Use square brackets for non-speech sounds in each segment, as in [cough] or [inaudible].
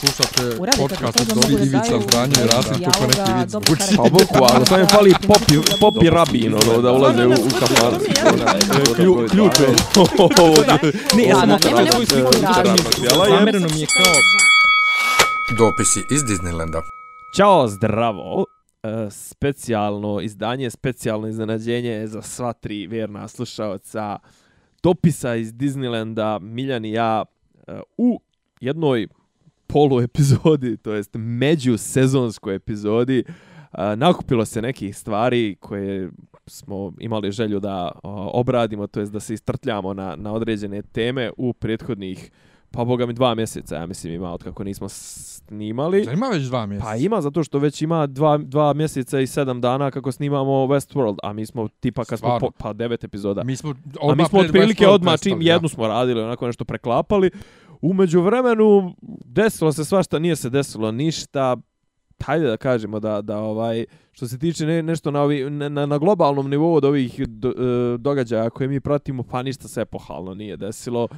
Slušate Uradite podcast od da Ivica Zdranje i Rasim neki vic. dobro Uči. karakter. Pa boku, ali samo je fali popi, popi rabin, ono, da ulaze u, u. Klju- Ključ je. Ne, ja sam svoju sliku Zamereno mi je kao... Dopisi iz Disneylanda. Ćao, zdravo. E, specijalno izdanje, specijalno iznenađenje za sva tri vjerna slušaoca dopisa iz Disneylanda, Miljan i ja, e, u jednoj polu epizodi, to jest među sezonskoj epizodi, nakupilo se nekih stvari koje smo imali želju da obradimo, to jest da se istrtljamo na, na određene teme u prethodnih pa boga mi dva mjeseca, ja mislim ima od kako nismo snimali. Zar ima već dva mjeseca? Pa ima, zato što već ima dva, dva mjeseca i sedam dana kako snimamo Westworld, a mi smo tipa kad smo, po, pa devet epizoda. Mi smo a mi smo otprilike odmah čim jednu smo radili, onako nešto preklapali. Umeđu vremenu desilo se svašta, nije se desilo ništa. Hajde da kažemo da, da ovaj što se tiče ne, nešto na, ovi, na, na, globalnom nivou od ovih do, e, događaja koje mi pratimo, pa ništa se epohalno nije desilo.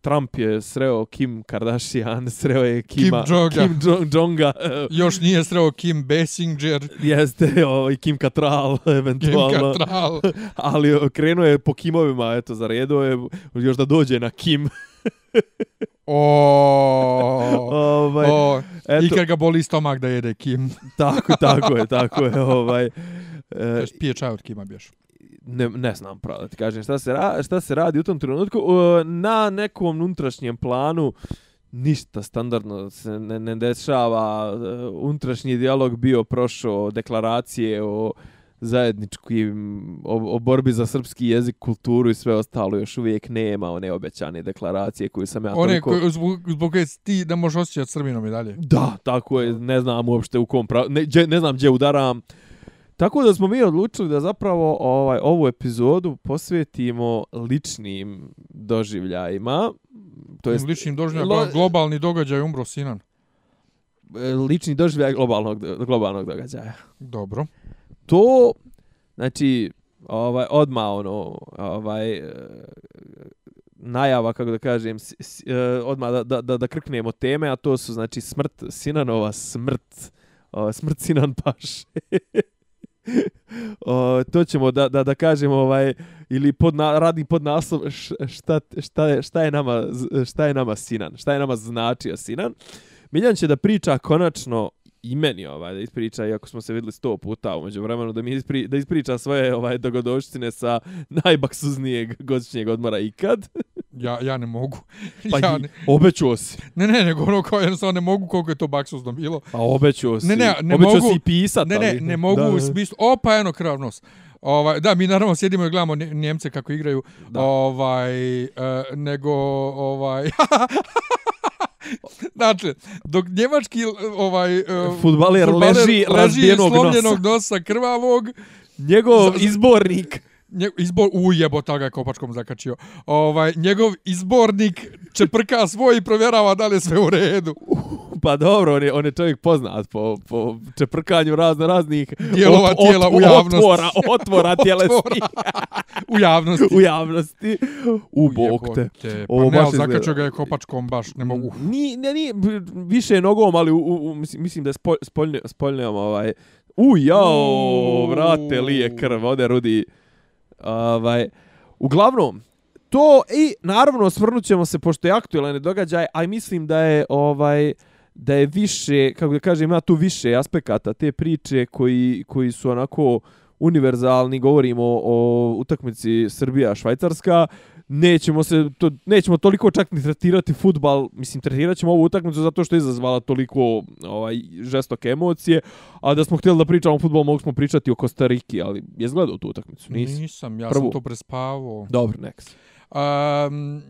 Trump je sreo Kim Kardashian, [laughs] sreo je Kima, Kim Jonga. Kim Jong, Jonga [laughs] Još nije sreo Kim Basinger, Jeste, ovaj Kim Cattrall, [laughs] Kim eventualno. Cattrall. Ali krenuo je po Kimovima, eto, zaredo je još da dođe na Kim. O, ovaj, o, I eto, kad ga boli stomak da jede Kim. tako, tako je, tako je. Ovaj, e, Pije čaj od Kima bješ. ne, ne znam pravo da ti kažem šta se, ra, šta se radi u tom trenutku. E, na nekom unutrašnjem planu ništa standardno se ne, ne dešava. E, Unutrašnji dijalog bio prošao deklaracije o zajedničkim o, o borbi za srpski jezik, kulturu i sve ostalo još uvijek nema one obećane deklaracije koju sam ja One toliko... koje, zbog, zbog koje ti da možeš osjećati Srbinom i dalje. Da, tako je, ne znam uopšte u kom pravu, ne, ne znam gdje udaram. Tako da smo mi odlučili da zapravo ovaj ovu epizodu posvetimo ličnim doživljajima. To jest Ličnim doživljajima, lo- lo... globalni događaj umro Sinan. e, lični doživljaj globalnog globalnog događaja. Dobro. To znači ovaj odma ono ovaj eh, najava kako da kažem s, s, eh, odma da, da, da, krknemo teme a to su znači smrt Sinanova smrt o, smrt Sinan Paše. [laughs] O, to ćemo da, da, da kažemo ovaj ili pod na, radi pod naslov š- šta, šta, je, šta je nama šta je nama Sinan šta je nama značio Sinan. Miljan će da priča konačno i meni ovaj da ispriča iako smo se videli sto puta umeđu vremenu da mi ispri, da ispriča svoje ovaj dogodoštine sa [laughs] najbaksuznijeg godišnjeg odmora ikad. [laughs] Ja, ja ne mogu. [laughs] Pa ja ne, obećao si. ne, ne, nego ono kao jednostavno ne mogu koliko je to baksuzno bilo. Pa obećao si. Ne, ne, ne obećao mogu- si pisat, Ne, ne, ali- ne mogu da, u smislu, opa, eno krav nos. Ovaj, da, mi naravno sjedimo i gledamo Nje- Njemce kako igraju, Da. ovaj, uh, nego, ovaj, znači, dok njemački, ovaj, uh, Fudbaler leži razbijenog slomljenog nosa. nosa krvavog, Njegov Za- izbornik. nje, izbor, ujebo, ta ga je kopačkom zakačio, ovaj, njegov izbornik čeprka svoj i provjerava da li je sve u redu. Pa dobro, on je, on je čovjek poznat po, po čeprkanju razno raznih Dijelova tijela u javnosti. Otvora, otvora [laughs] tjelesnih [laughs] U javnosti. u javnosti. U bok te. Ovo Pa ne, ali zakačio ga je kopačkom baš, ne mogu. Ni, ne, ni, više nogom, ali u, u, u, mislim, mislim da je spolj, spoljne, spoljnjom, ovaj, u, jao, vrate, lije krv, ode rudi. Ovaj, uglavnom, to i naravno osvrnut ćemo se, pošto je aktualan događaj, a mislim da je, ovaj, da je više, kako da kažem, ima tu više aspekata te priče koji, koji su onako univerzalni, govorimo o utakmici Srbija-Švajcarska, nećemo se to nećemo toliko čak ni tretirati fudbal, mislim tretirat ćemo ovu utakmicu zato što je izazvala toliko ovaj žestoke emocije, a da smo htjeli da pričamo o fudbalu, mogli smo pričati o Kostariki, ali je gledao tu utakmicu, nisi? Nisam, ja Prvu. sam to prespavao. Dobro, next. Um,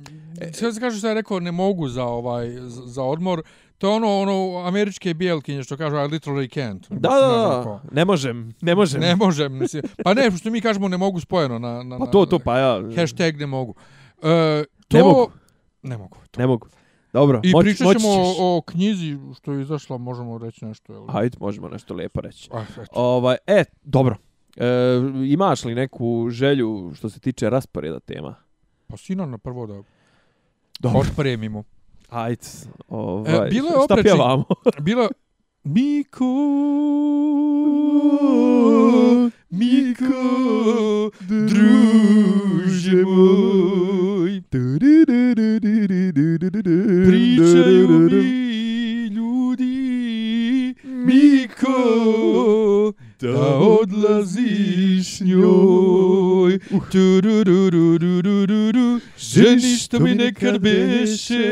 sve se kaže što ja rekao, ne mogu za ovaj za, odmor. To je ono, ono, američke bijelkinje što kažu, I literally can't. Da, da, da, ne možem, ne možem. Ne možem, mislim. Pa ne, što mi kažemo ne mogu spojeno na... na pa to, to, pa ja, Hashtag ne mogu. E, to, Ne mogu. Ne mogu. To. ne mogu. Dobro, I moć, pričat ćemo o, o knjizi što je izašla, možemo reći nešto. Jel? Hajde, možemo nešto lijepo reći. Ah. Ovaj, e, dobro. E, imaš li neku želju što se tiče rasporeda tema? Pa sino na prvo da Dobro. otpremimo. Ajde, ovaj, E, bilo je šta oprečni- pjevamo? [laughs] Bilo Miko Miko druže moj Pričaju mi ljudi Miko da odlaziš njoj. Tururururururu. Ženi što mi nekad beše.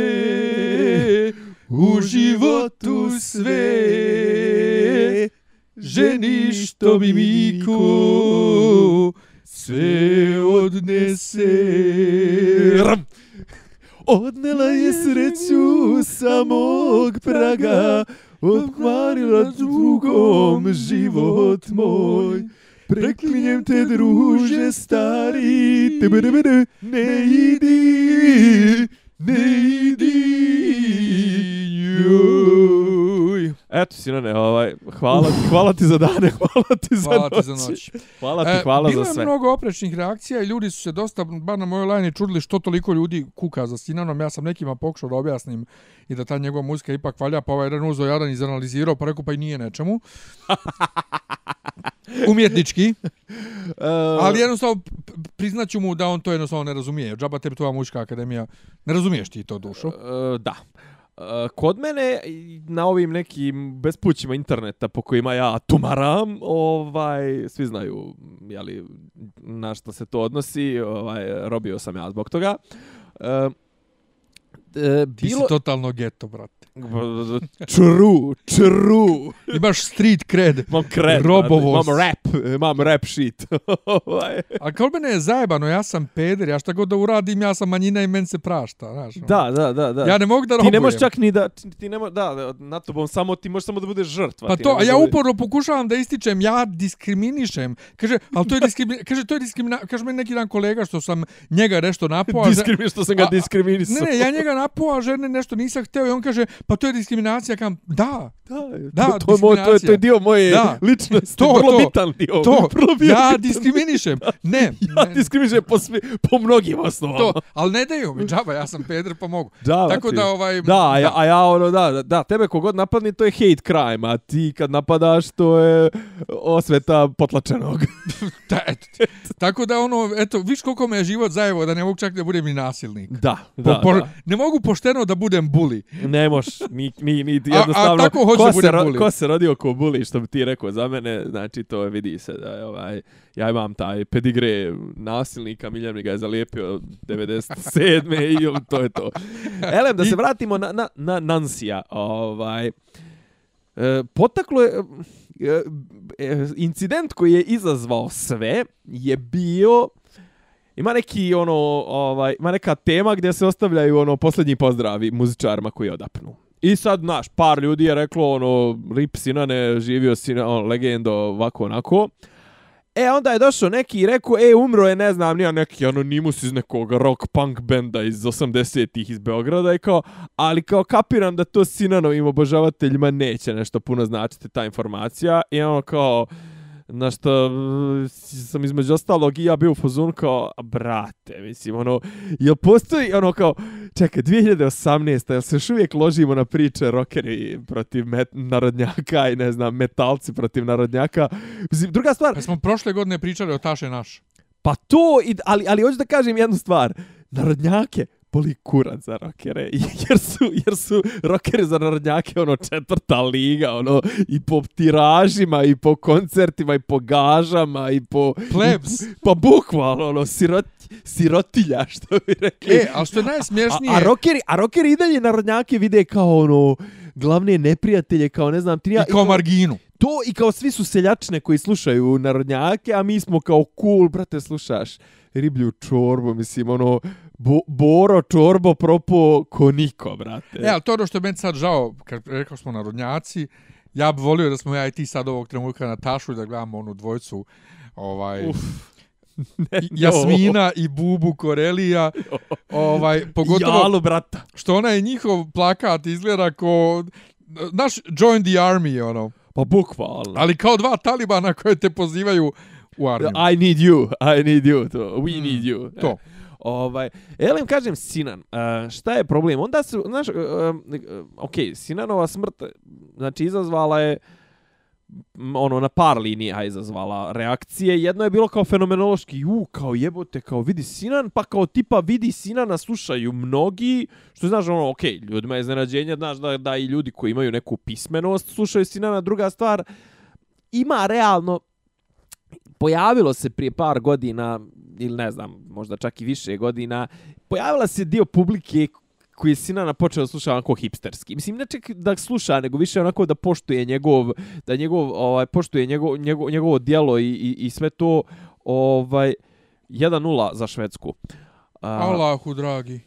U životu sve. Ženi što mi Miko sve odnese. Ram. Odnela je sreću samog praga, obkvarila drugom život moj. Preklinjem te druže stari, ne idi, ne idi, joj. Eto, Sinane, ovaj, hvala, hvala ti za dane, [laughs] hvala ti za Hvala ti noći. za noć. Hvala ti, E, hvala bilo za je sve. mnogo oprečnih reakcija i ljudi su se dosta, bar na mojoj lajni, čudili što toliko ljudi kuka za Sinanom. Ja sam nekima pokušao da objasnim i da ta njegova muzika ipak valja, pa ovaj jedan uzo jadan izanalizirao, pa rekao pa i nije nečemu. [laughs] Umjetnički, Uh, ali jednostavno priznaću mu da on to jednostavno ne razumije. Džaba tebi tvoja muška akademija, ne razumiješ ti to dušo. E, da. E, Kod mene na ovim nekim bespućima interneta po kojima ja tumaram, ovaj, svi znaju jeli, na što se to odnosi, ovaj, robio sam ja zbog toga. E, e, Ti si bilo... totalno geto, brate. True, true. Imaš street cred. Imam kred, Robovost. imam rap, imam rap shit. [laughs] A kao mene je zajebano, ja sam peder, ja šta god da uradim, ja sam manjina i men se prašta, znaš. ono. da, da, da, da. Ja ne mogu da ti robujem. ne možeš čak ni da, ti ne možeš, da, da, na tobom samo, ti možeš samo da budeš žrtva. Pa ti to, a ja uporno pokušavam da ističem, ja diskriminišem. Kaže, ali to je diskrimina, kaže, to je diskrimina, kaže meni neki dan kolega što sam njega nešto napao. a že- Diskrimi, što sam ga diskriminisao. Ne, ne, ja njega napao, a žene nešto nisam hteo i on kaže, pa to je diskriminacija, kam, da, Da, Da, to, to, moj, to, je, to je dio moje Da. ličnosti, To, vrlo to, bitan dio. to, vrlo bio ja bitan. diskriminišem. Ne, Ja ne, diskriminišem po, svi, po mnogim osnovama. to, ali ne daju mi, džaba, ja sam peder, pa mogu. Da, Tako ti- da, ovaj, Da, a ja, a ja ono, da, da, tebe kogod napadni, to je hate crime, a ti kad napadaš, to je osveta potlačenog. [laughs] Da, eto. Tako da ono, eto, viš koliko me je život zajevo da ne mogu čak da budem i nasilnik. Da, Po, da, po, da. Ne mogu pošteno da budem buli. Ne moš, mi, mi, mi A- a jednostavno, tako hoću ko, da se, budem ro- ko se rodio ko buli, što bi ti rekao za mene, znači to je, vidi se da je ovaj, ja imam taj pedigre nasilnika, Miljan mi ga je zalijepio 97. i to je to. Elem, da se vratimo na, na, na Nansija, ovaj, e, potaklo je, e, e, incident koji je izazvao sve je bio Ima neki ono ovaj ima neka tema gdje se ostavljaju ono posljednji pozdravi muzičarima koji odapnu. I sad naš par ljudi je reklo ono rip Sinane živio Sina on, legendo ovako onako. E onda je došao neki i rekao e umro je ne znam nija neki anonimus iz nekog rock punk benda iz 80-ih iz Beograda. I kao ali kao kapiram da to Sinanovim obožavateljima neće nešto puno značiti ta informacija. I ono kao na što uh, sam između ostalog i ja bio u fazonu kao, "A, brate, mislim, ono, jel postoji, ono kao, čekaj, 2018. jel se još uvijek ložimo na priče rockeri protiv met, narodnjaka i ne znam, metalci protiv narodnjaka. Mislim, druga stvar, Pa smo prošle godine pričali o Taše naš. pa to, ali, ali hoću da kažem jednu stvar, narodnjake, boli kurac za rokere, [laughs] jer su, jer su rokeri za narodnjake ono četvrta liga, ono i po tiražima, i po koncertima, i po gažama, i po... Plebs. i- [laughs] pa bukvalno, ono, sirot, sirotilja, [laughs] što bi rekli. E, ali što je a, najsmješnije... a, rokeri, a rokeri i dalje narodnjake vide kao ono, glavne neprijatelje, kao ne znam, ti ja, I kao marginu. to i kao svi su seljačne koji slušaju narodnjake, a mi smo kao cool, brate, slušaš riblju čorbu, mislim, ono, bo, Boro čorbo propo ko niko, brate. E, ali to je ono što je meni sad žao, kad rekao smo narodnjaci, ja bi volio da smo ja i ti sad ovog trenutka na Tašu i da gledamo onu dvojcu, ovaj, Uf. Ne, Jasmina i Bubu Korelija, ovaj, pogotovo Jalu, brata. što onaj njihov plakat izgleda ko naš join the army, ono, Pa bukvalno. ali kao dva talibana koje te pozivaju u armiju. I need you, I need you, to, we Mm, need you. to. Ovaj, Elem, kažem, Sinan, uh, šta je problem? Onda se, znaš, uh, uh, ok, Sinanova smrt, znači, izazvala je ono na par linija izazvala reakcije. Jedno je bilo kao fenomenološki, u, kao jebote, kao vidi Sinan, pa kao tipa vidi Sinana slušaju mnogi, što znaš ono, ok, ljudima je iznenađenje, znaš da, da i ljudi koji imaju neku pismenost slušaju Sinana. Druga stvar, ima realno, pojavilo se prije par godina, ili ne znam, možda čak i više godina, pojavila se dio publike koji je Sinana počeo da sluša onako hipsterski. Mislim, ne čak da sluša, nego više onako da poštuje njegov, da njegov, ovaj, poštuje njegov, njegov, njegovo djelo i, i, i sve to, ovaj, 1-0 za Švedsku. Uh, Allahu, dragi.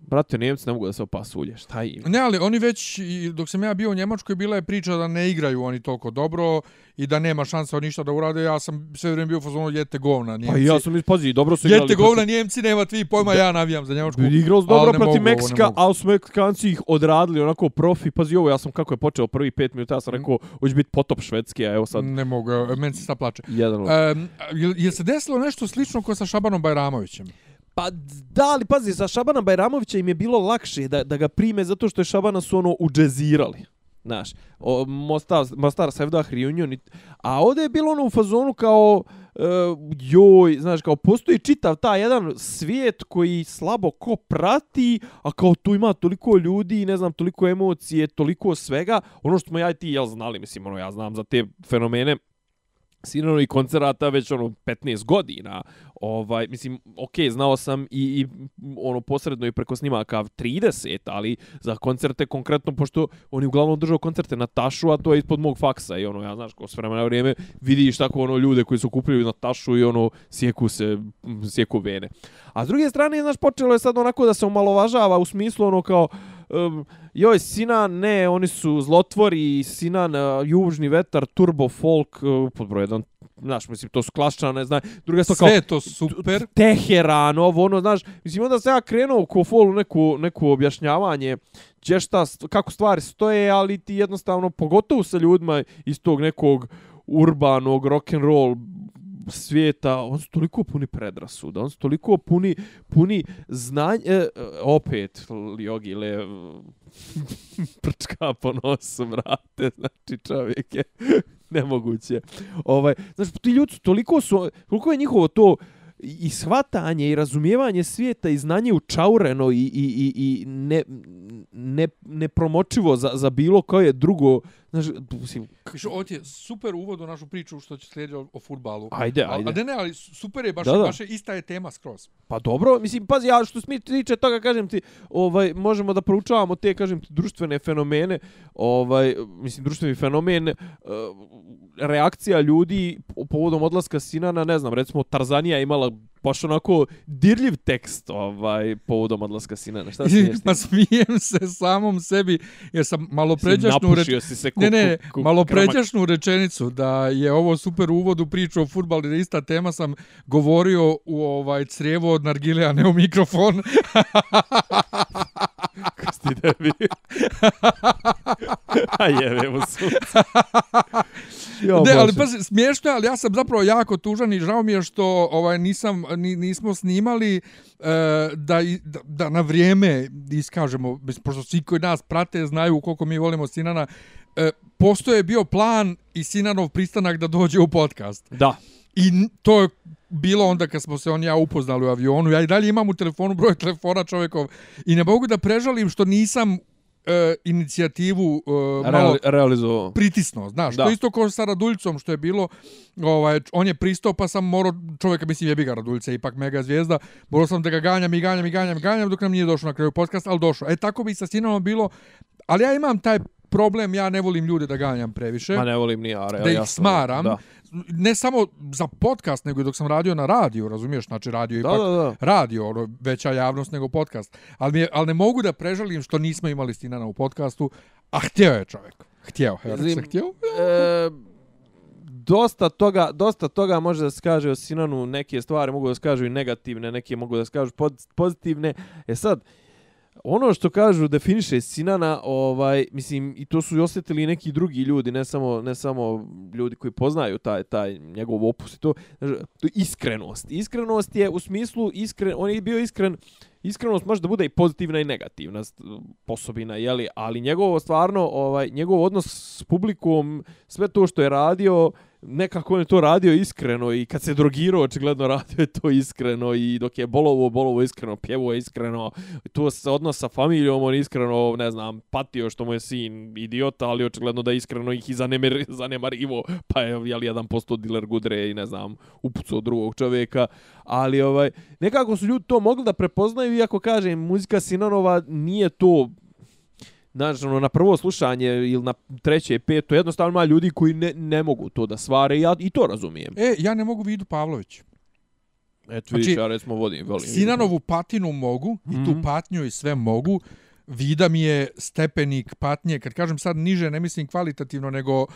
Brate, Njemci ne mogu da se opasulje, šta im? Ne, ali oni već, dok sam ja bio u Njemačkoj, bila je priča da ne igraju oni toliko dobro i da nema šanse od ništa da urade. Ja sam sve vrijeme bio u fazonu jete govna Njemci. Pa ja sam ispazi, dobro su igrali. Jete govna Njemci, nema tvi pojma, ja navijam za Njemačku. Igrali su dobro protiv Meksika, ali su Meksikanci ih odradili onako profi. Pazi ovo, ja sam kako je počeo prvi pet minuta, ja sam rekao, hoće biti potop švedski, a evo sad... Ne mogu, meni se sad plače. Jedan. Um, je, je se desilo nešto slično kao sa Šabanom Bajramovićem? Pa da, ali pazi, sa Šabana Bajramovića im je bilo lakše da, da ga prime zato što je Šabana su ono uđezirali. Znaš, o, Mostar, Mostar Sevdah Reunion. A ovdje je bilo ono u fazonu kao, uh, joj, znaš, kao postoji čitav ta jedan svijet koji slabo ko prati, a kao tu ima toliko ljudi, ne znam, toliko emocije, toliko svega. Ono što smo ja i ti, jel znali, mislim, ono, ja znam za te fenomene, Sinano i koncerata već ono 15 godina. Ovaj mislim, ok, znao sam i, i ono posredno i preko snimaka 30, ali za koncerte konkretno pošto oni uglavnom držao koncerte na Tašu, a to je ispod mog faksa i ono ja znaš ko s vremena vrijeme vidiš tako ono ljude koji su kupili na Tašu i ono sjeku se sjeku vene. A s druge strane, znaš, počelo je sad onako da se omalovažava u smislu ono kao um, joj, Sinan, ne, oni su zlotvori, Sinan, uh, južni vetar, turbo folk, uh, pod broj jedan, znaš, mislim, to su klasične, znaš, druga stvar kao... Sve to super. Teheran, ovo, ono, znaš, mislim, onda se ja krenuo ko folu neku, neku objašnjavanje, gdje šta, kako stvari stoje, ali ti jednostavno, pogotovo sa ljudima iz tog nekog urbanog rock'n'roll svijeta, on su toliko puni predrasuda, on su toliko puni, puni znanje, e, opet, jogi, le, [laughs] prčka po nosu, vrate, znači čovjek je [laughs] nemoguće. Ovaj, znači, ti ljudi su toliko su, koliko je njihovo to, i shvatanje i razumijevanje svijeta i znanje učaureno i, i, i, i ne, ne, nepromočivo za, za bilo koje drugo Znaš, mislim... Kaže, ovo je super uvod u našu priču što će slijediti o, o futbalu. Ajde, ajde. A, a ne, ne, ali super je, baš, da, da. baš je, ista je tema skroz. Pa dobro, mislim, pazi, ja što smi tiče toga, kažem ti, ovaj, možemo da proučavamo te, kažem ti, društvene fenomene, ovaj, mislim, društveni fenomen, uh, reakcija ljudi povodom odlaska Sinana, ne znam, recimo, Tarzanija imala baš onako dirljiv tekst ovaj povodom odlaska sina. Šta smiješ? Ma smijem se samom sebi jer sam malo pređašnu reč... si se ne, ne, malo pređašnu rečenicu da je ovo super uvod u priču o fudbalu da ista tema sam govorio u ovaj crijevo od nargile a ne u mikrofon. [laughs] Kosti debi. [laughs] a jebe mu Jo, ne, ali pa smiješno ali ja sam zapravo jako tužan i žao mi je što ovaj nisam ni, nismo snimali uh, da, da, da na vrijeme iskažemo, pošto svi koji nas prate znaju koliko mi volimo Sinana, uh, postoje bio plan i Sinanov pristanak da dođe u podcast. Da. I to je bilo onda kad smo se on ja upoznali u avionu. Ja i dalje imam u telefonu broj telefona čovjekov i ne mogu da prežalim što nisam e, inicijativu e, malo realizovao. Pritisno, znaš. Da. To isto kao sa Raduljicom što je bilo, ovaj, on je pristao pa sam morao, čovjeka mislim je biga Raduljica, ipak mega zvijezda, morao sam da ga ganjam i ganjam i ganjam i ganjam dok nam nije došao na kraju podcast, ali došao. E tako bi sa Sinanom bilo, ali ja imam taj problem, ja ne volim ljude da ganjam previše. Ma ne volim ni ja, Da ih smaram. Da ne samo za podcast, nego dok sam radio na radiju, razumiješ, znači radio je ipak da, da. radio, ono, veća javnost nego podcast. Ali, mi je, ali ne mogu da prežalim što nismo imali Stinana u podcastu, a htio je čovjek. Htio, Zim, se htio. E, dosta toga, dosta toga može da se kaže o Sinanu, neke stvari mogu da se kažu i negativne, neke mogu da se kažu pozitivne. E sad, ono što kažu definiše Sinana, ovaj, mislim, i to su i osjetili neki drugi ljudi, ne samo, ne samo ljudi koji poznaju taj, taj njegov opus i to, to iskrenost. Iskrenost je u smislu, iskren, on je bio iskren, iskrenost može da bude i pozitivna i negativna posobina, jeli, ali njegovo stvarno, ovaj, njegov odnos s publikom, sve to što je radio, nekako on je to radio iskreno i kad se drogirao, očigledno radio je to iskreno i dok je bolovo, bolovo iskreno, pjevo je iskreno, to se odnos sa familijom, on iskreno, ne znam, patio što mu je sin idiota, ali očigledno da iskreno ih i zanemir, [laughs] zanemarivo, pa je jel, jedan posto diler gudre i ne znam, upucao drugog čovjeka, ali ovaj, nekako su ljudi to mogli da prepoznaju, iako kažem, muzika Sinanova nije to znaš, ono, na prvo slušanje ili na treće, peto, jednostavno ima ljudi koji ne, ne mogu to da svare i ja i to razumijem. E, ja ne mogu vidu Pavlović. Eto, znači, ja recimo vodim, volim. Sinanovu patinu mogu mm -hmm. i tu mhm. patnju i sve mogu. Vida mi je stepenik patnje, kad kažem sad niže, ne mislim kvalitativno, nego uh,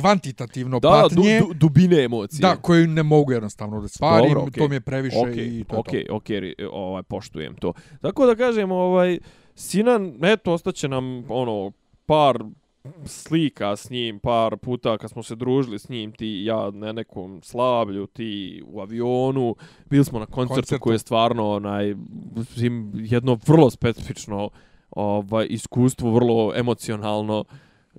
kvantitativno da, patnje. Da, du, dubine emocije. Da, koju ne mogu jednostavno da stvarim, Dobro, okay. to mi je previše okay, i to okay, je to. Ok, ok, ovaj, poštujem to. Tako da kažem, ovaj, Sinan, eto, ostaće nam ono, par slika s njim, par puta kad smo se družili s njim, ti ja na nekom slavlju, ti u avionu, bili smo na koncertu, koncertu. koji je stvarno onaj, jedno vrlo specifično ovaj, iskustvo, vrlo emocionalno,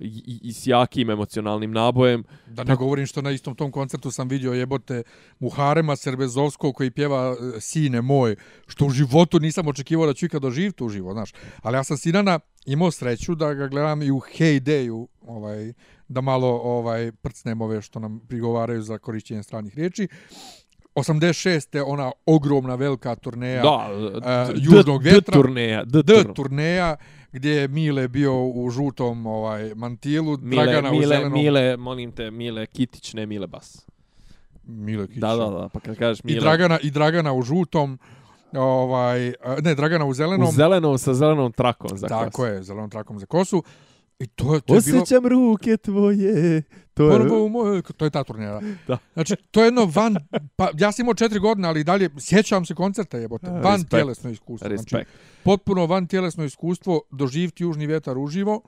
i, i s jakim emocionalnim nabojem. Da ne govorim što na istom tom koncertu sam vidio jebote Muharema Serbezovskog koji pjeva e, Sine moj, što u životu nisam očekivao da ću ikad doživ tu živo, znaš. Ali ja sam Sinana imao sreću da ga gledam i u Heydayu, ovaj, da malo ovaj prcnem ove što nam prigovaraju za korišćenje stranih riječi. 86. je ona ogromna velika turneja da, uh, Južnog vjetra. D turneja. D, D turneja gdje je Mile bio u žutom ovaj mantilu, Mile, Dragana Mile, u zelenom. Mile, molim te, Mile Kitić, ne Mile Bas. Mile Kitić. Da, da, da, pa kad kažeš Mile... I Dragana, i Dragana u žutom, ovaj, ne, Dragana u zelenom. U zelenom, sa zelenom trakom za Tako kosu. Tako je, zelenom trakom za kosu. I to, to je Osjećam bilo... ruke tvoje. To je... Prvo u mojoj... To je ta turnira. [laughs] Da. Znači, to je jedno van... Pa, ja sam imao četiri godine, ali dalje sjećam se koncerta, jebote. Van Respekt. tjelesno iskustvo. Znači, Respekt. Znači, potpuno van tjelesno iskustvo, doživiti južni vjetar uživo.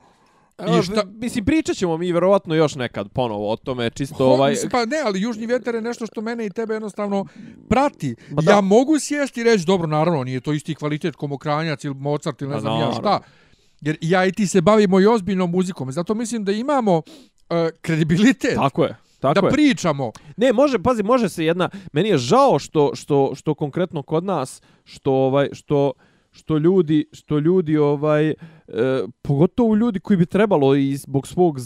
I šta... Mislim, pričat ćemo mi vjerovatno još nekad ponovo o tome, čisto Ho, ovaj... Pa ne, ali južni vjetar je nešto što mene i tebe jednostavno prati. Pa ja mogu sjesti i reći, dobro, naravno, nije to isti kvalitet como Kranjac ili Mozart ili ne pa znam ja šta. Jer ja i ti se bavimo i ozbiljnom muzikom. Zato mislim da imamo uh, kredibilitet. Tako je. Tako da je. pričamo. Ne, može, pazi, može se jedna... Meni je žao što, što, što konkretno kod nas, što, ovaj, što, što ljudi, što ljudi ovaj e, pogotovo ljudi koji bi trebalo i zbog svog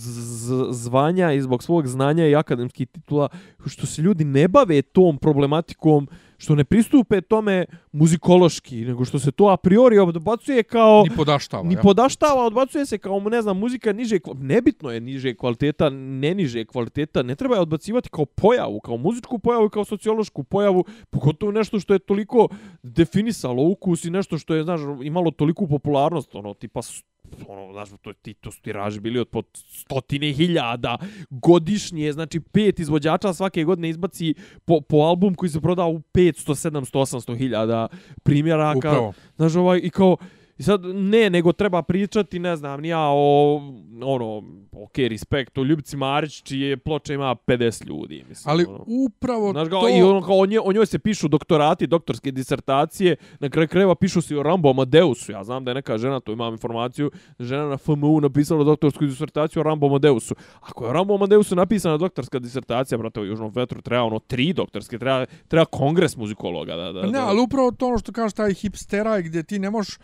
zvanja i zbog svog znanja i akademskih titula što se ljudi ne bave tom problematikom što ne pristupe tome muzikološki, nego što se to a priori odbacuje kao... Ni podaštava. Ni ja. podaštava, odbacuje se kao, ne znam, muzika niže... Nebitno je niže kvaliteta, ne niže kvaliteta. Ne treba je odbacivati kao pojavu, kao muzičku pojavu, kao sociološku pojavu, pogotovo nešto što je toliko definisalo ukus i nešto što je, znaš, imalo toliku popularnost, ono, tipa ono, znaš, to, ti, to su tiraži bili od po stotine hiljada godišnje, znači pet izvođača svake godine izbaci po, po album koji se prodao u 500, 700, 800 hiljada primjeraka. Upravo. Znaš, ovaj, i kao, I sad ne, nego treba pričati, ne znam, ja o ono, ok, respekt o Ljubici Marić, čije ploče ima 50 ljudi, mislim. Ali ono. upravo Znaš, to... I ono, kao, o, njoj, o njoj se pišu doktorati, doktorske disertacije, na kraju krajeva pišu se o Rambo Amadeusu. Ja znam da je neka žena, to imam informaciju, žena na FMU napisala doktorsku disertaciju o Rambo Amadeusu. Ako je o Rambo Amadeusu napisana doktorska disertacija, brate, u Južnom vetru treba ono tri doktorske, treba, treba kongres muzikologa. Da, da, ne, da. ali upravo to ono što kaže taj hipstera gdje ti ne možeš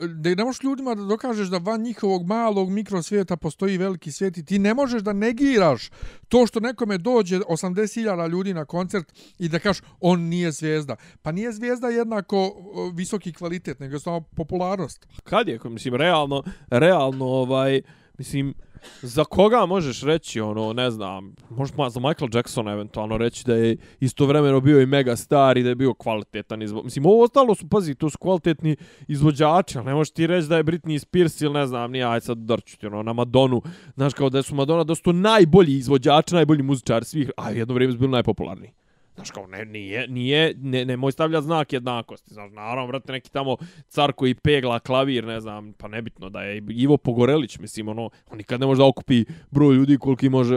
da ne možeš ljudima da dokažeš da van njihovog malog mikrosvijeta postoji veliki svijet i ti ne možeš da negiraš to što nekome dođe 80.000 ljudi na koncert i da kažeš on nije zvijezda. Pa nije zvijezda jednako visoki kvalitet, nego samo popularnost. Kad je, mislim, realno, realno, ovaj, mislim, za koga možeš reći, ono, ne znam, možeš za Michael Jacksona eventualno reći da je istovremeno bio i mega star i da je bio kvalitetan izvođač. Mislim, ovo ostalo su, pazi, to su kvalitetni izvođači, ali ne možeš ti reći da je Britney Spears ili ne znam, nije, aj sad drću ti, ono, na Madonu, znaš, kao da su Madonna, da su to najbolji izvođači, najbolji muzičari svih, a jedno vrijeme su bili najpopularniji. Znaš kao, ne, nije, nije, ne, ne moj stavlja znak jednakosti. Znaš, naravno, vrate, neki tamo car koji pegla klavir, ne znam, pa nebitno da je Ivo Pogorelić, mislim, ono, on nikad ne može da okupi broj ljudi koliko može...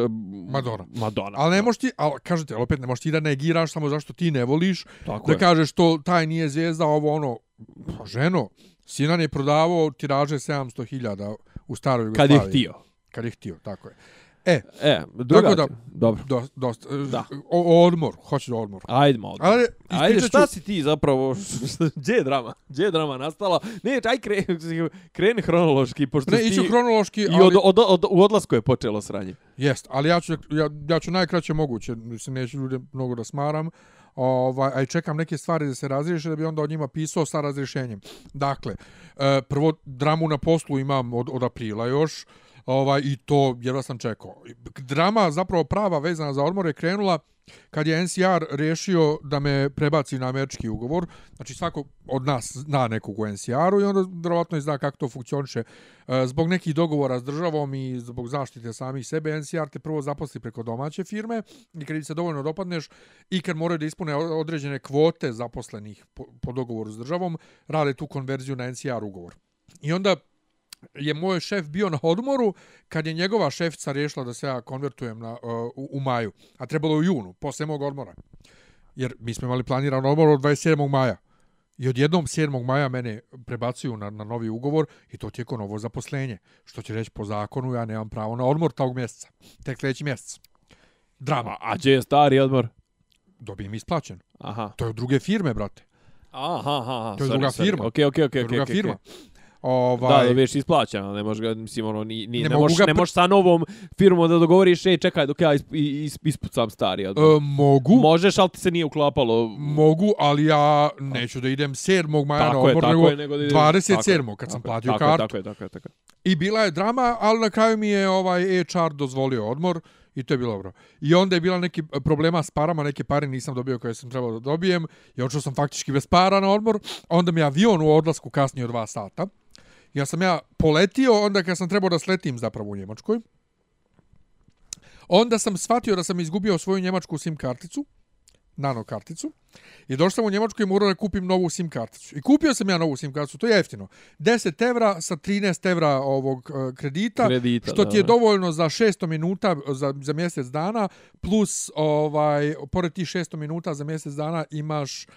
Madonna. Madonna. Ali ne možeš ti, ali kažete, ali opet ne možeš ti da negiraš samo zašto ti ne voliš, Tako da je. kažeš to taj nije zvijezda, ovo ono, pa ženo, Sinan je prodavao tiraže 700.000 u staroj Kad Jugoslaviji. je htio. Kad je htio, tako je. E, E, druga Tako da- Dobro. do, dosta, Da. o, o odmor, hoćeš odmor. Ajdemo odmah. Ali, Ajde, šta ću- si ti zapravo, [laughs] gdje je drama? Gdje je drama nastala? Ne, aj kreni, [laughs] kreni hronološki, pošto Ne, ti... kronološki, I ali... od, od, od, u odlasku je počelo sranje. Jest, ali ja ću, ja, ja ću najkraće moguće, mislim, neću ljude mnogo da smaram, ovaj, a i čekam neke stvari da se razriješe, da bi onda od njima pisao sa razrješenjem. Dakle, e, prvo, dramu na poslu imam od, od aprila još, ovaj, i to jedva sam čekao. Drama, zapravo prava vezana za odmor je krenula kad je NCR rešio da me prebaci na američki ugovor, znači svako od nas zna nekog u NCR-u i onda vjerovatno i zna kako to funkcioniše. E, zbog nekih dogovora s državom i zbog zaštite samih sebe, NCR te prvo zaposli preko domaće firme i kad se dovoljno dopadneš i kad moraju da ispune određene kvote zaposlenih po, po dogovoru s državom, rade tu konverziju na NCR ugovor. I onda je moj šef bio na odmoru kad je njegova šefica riješila da se ja konvertujem na, uh, u, u maju, a trebalo je u junu, posle mog odmora. Jer mi smo imali planiran odmor od 27. maja. I odjednom 7. maja mene prebacuju na, na novi ugovor i to tijeko novo zaposlenje. Što će reći po zakonu ja nemam pravo na odmor tog mjeseca. Tek sljedeći mjesec. Drama. A, a gdje je stari odmor? Dobijem isplaćen. Aha. To je od druge firme, brate. Aha, aha, aha. To je sorry, druga sorry. firma. Okej, okej, okej, druga okej. firma. okej. Ovaj, Da, dobiješ isplaćeno, ne možeš ga, mislim, ono, ni, ni, Ne ne, možeš, ga ne možeš sa novom firmom da dogovoriš, ej, čekaj dok ja isp, is, ispucam stari e, mogu, Možeš, ali ti se nije uklapalo. mogu, ali ja neću da idem 7. maja na Tako je, odmor, tako nego je, nego da ideš- 27. tako je, kad sam je, platio tako je, kartu. Tako je, tako je, tako je. I bila je drama, ali na kraju mi je ovaj HR dozvolio odmor i to je bilo dobro. I onda je bila neki problema s parama, neke pare nisam dobio koje sam trebao da dobijem. I odšao sam faktički bez para na odmor. Onda mi je avion u odlasku kasnije od dva sata. Ja sam ja poletio onda kad sam trebao da sletim zapravo u Njemačkoj. Onda sam shvatio da sam izgubio svoju njemačku SIM karticu, nano karticu. I došao sam u Njemačku i morao da kupim novu SIM karticu. I kupio sam ja novu SIM karticu, to je jeftino. 10 evra sa 13 evra ovog uh, kredita, Kredita, što da, ti je da. dovoljno za 600 minuta za, za mjesec dana, plus ovaj, pored tih 600 minuta za mjesec dana imaš uh,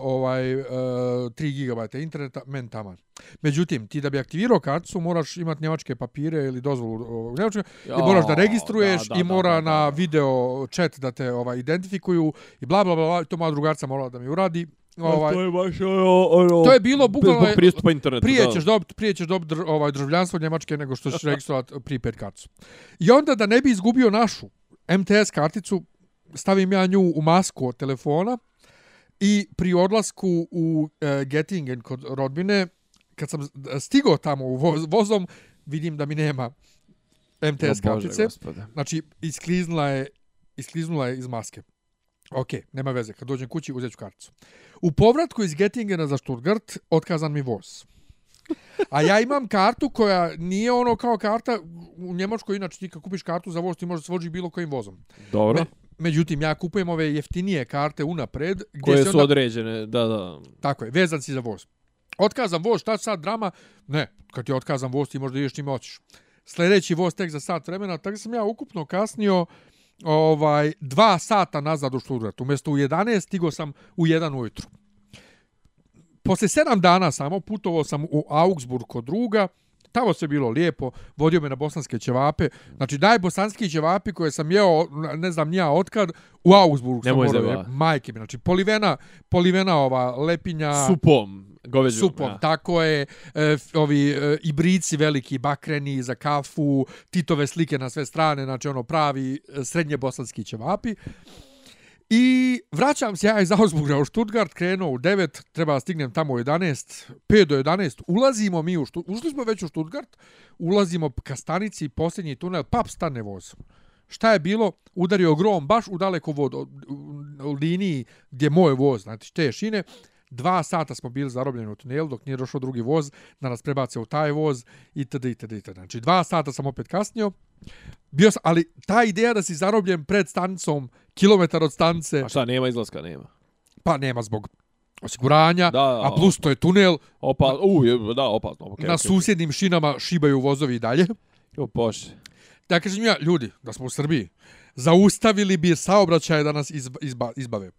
ovaj uh, 3 GB interneta, men taman. Međutim, ti da bi aktivirao karticu moraš imati njemačke papire ili dozvolu u Njemačkoj i moraš da registruješ da, da, i mora da, da, na da. video chat da te ovaj identifikuju i bla bla bla, bla to moja drugarca morala da mi uradi. Ovaj, to je baš ono, ono, to je bilo bukvalno pristupa internetu, prije da. ćeš dobiti prije ćeš dobiti dr- ovaj državljanstvo Njemačke nego što ćeš [laughs] registrovati prepaid karticu. I onda da ne bi izgubio našu MTS karticu, stavim ja nju u masku od telefona i pri odlasku u uh, Gettingen kod rodbine, kad sam stigao tamo u voz, vozom, vidim da mi nema MTS kartice. Znači, iskliznula je, iskliznula je iz maske. Ok, nema veze. Kad dođem kući, uzet ću karticu. U povratku iz Gettingena za Stuttgart, otkazan mi voz. A ja imam kartu koja nije ono kao karta u Njemačkoj, inače ti kad kupiš kartu za voz, ti možeš svođi bilo kojim vozom. Dobro. Me, međutim, ja kupujem ove jeftinije karte unapred, gdje Koje su onda, određene, da, da. tako je, vezan si za voz. Otkazam voz, šta sad drama? Ne, kad ti otkazam voz, ti možda ideš čime hoćeš. Sljedeći voz tek za sat vremena, tako sam ja ukupno kasnio ovaj dva sata nazad u Stuttgart. Umjesto u 11 stigo sam u 1 ujutru. Posle sedam dana samo putovao sam u Augsburg kod druga, tamo sve bilo lijepo, vodio me na bosanske ćevape, znači daj bosanski ćevapi koje sam jeo, ne znam nija otkad, u Augsburg sam morao, majke mi, znači polivena, polivena ova lepinja, Supom, goveđom. supom, ja. tako je, e, ovi e, ibrici veliki, bakreni za kafu, titove slike na sve strane, znači ono pravi e, srednje bosanski ćevapi. I vraćam se ja iz Augsburga u Stuttgart, krenuo u 9, treba stignem tamo u 11, 5 do 11, ulazimo mi u Stuttgart, ušli smo već u Stuttgart, ulazimo ka stanici, posljednji tunel, pap stane voz. Šta je bilo? Udario grom baš u daleko vod, u, liniji gdje moj voz, znači te šine, Dva sata smo bili zarobljeni u tunelu dok nije došao drugi voz da nas prebace u taj voz itd. itd. itd. Znači dva sata sam opet kasnio. Bio sam, ali ta ideja da si zarobljen pred stanicom, kilometar od stanice, A šta, nema izlaska, nema. pa nema zbog osiguranja, Da, da, a plus to je tunel, Opa, u, je, da, opasno. Okay, na susjednim šinama šibaju vozovi i dalje. Jo, bože. Da kažem ja, ljudi, da smo u Srbiji, zaustavili bi saobraćaje da nas izba, izba, izbave.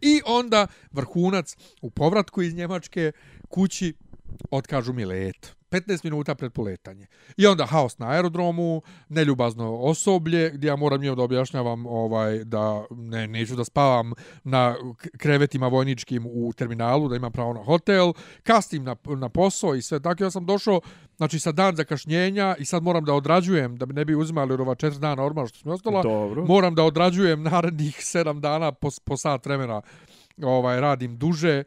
I onda vrhunac u povratku iz Njemačke kući otkažu mi let. 15 minuta pred poletanje. I onda haos na aerodromu, neljubazno osoblje, gdje ja moram njima da objašnjavam ovaj, da ne, neću da spavam na krevetima vojničkim u terminalu, da imam pravo na hotel, kastim na, na posao i sve tako. Ja sam došao znači, sa dan zakašnjenja i sad moram da odrađujem, da ne bi uzimali ova četiri dana ormana što smo ostala, Dobro. moram da odrađujem narednih sedam dana po, po sat vremena ovaj radim duže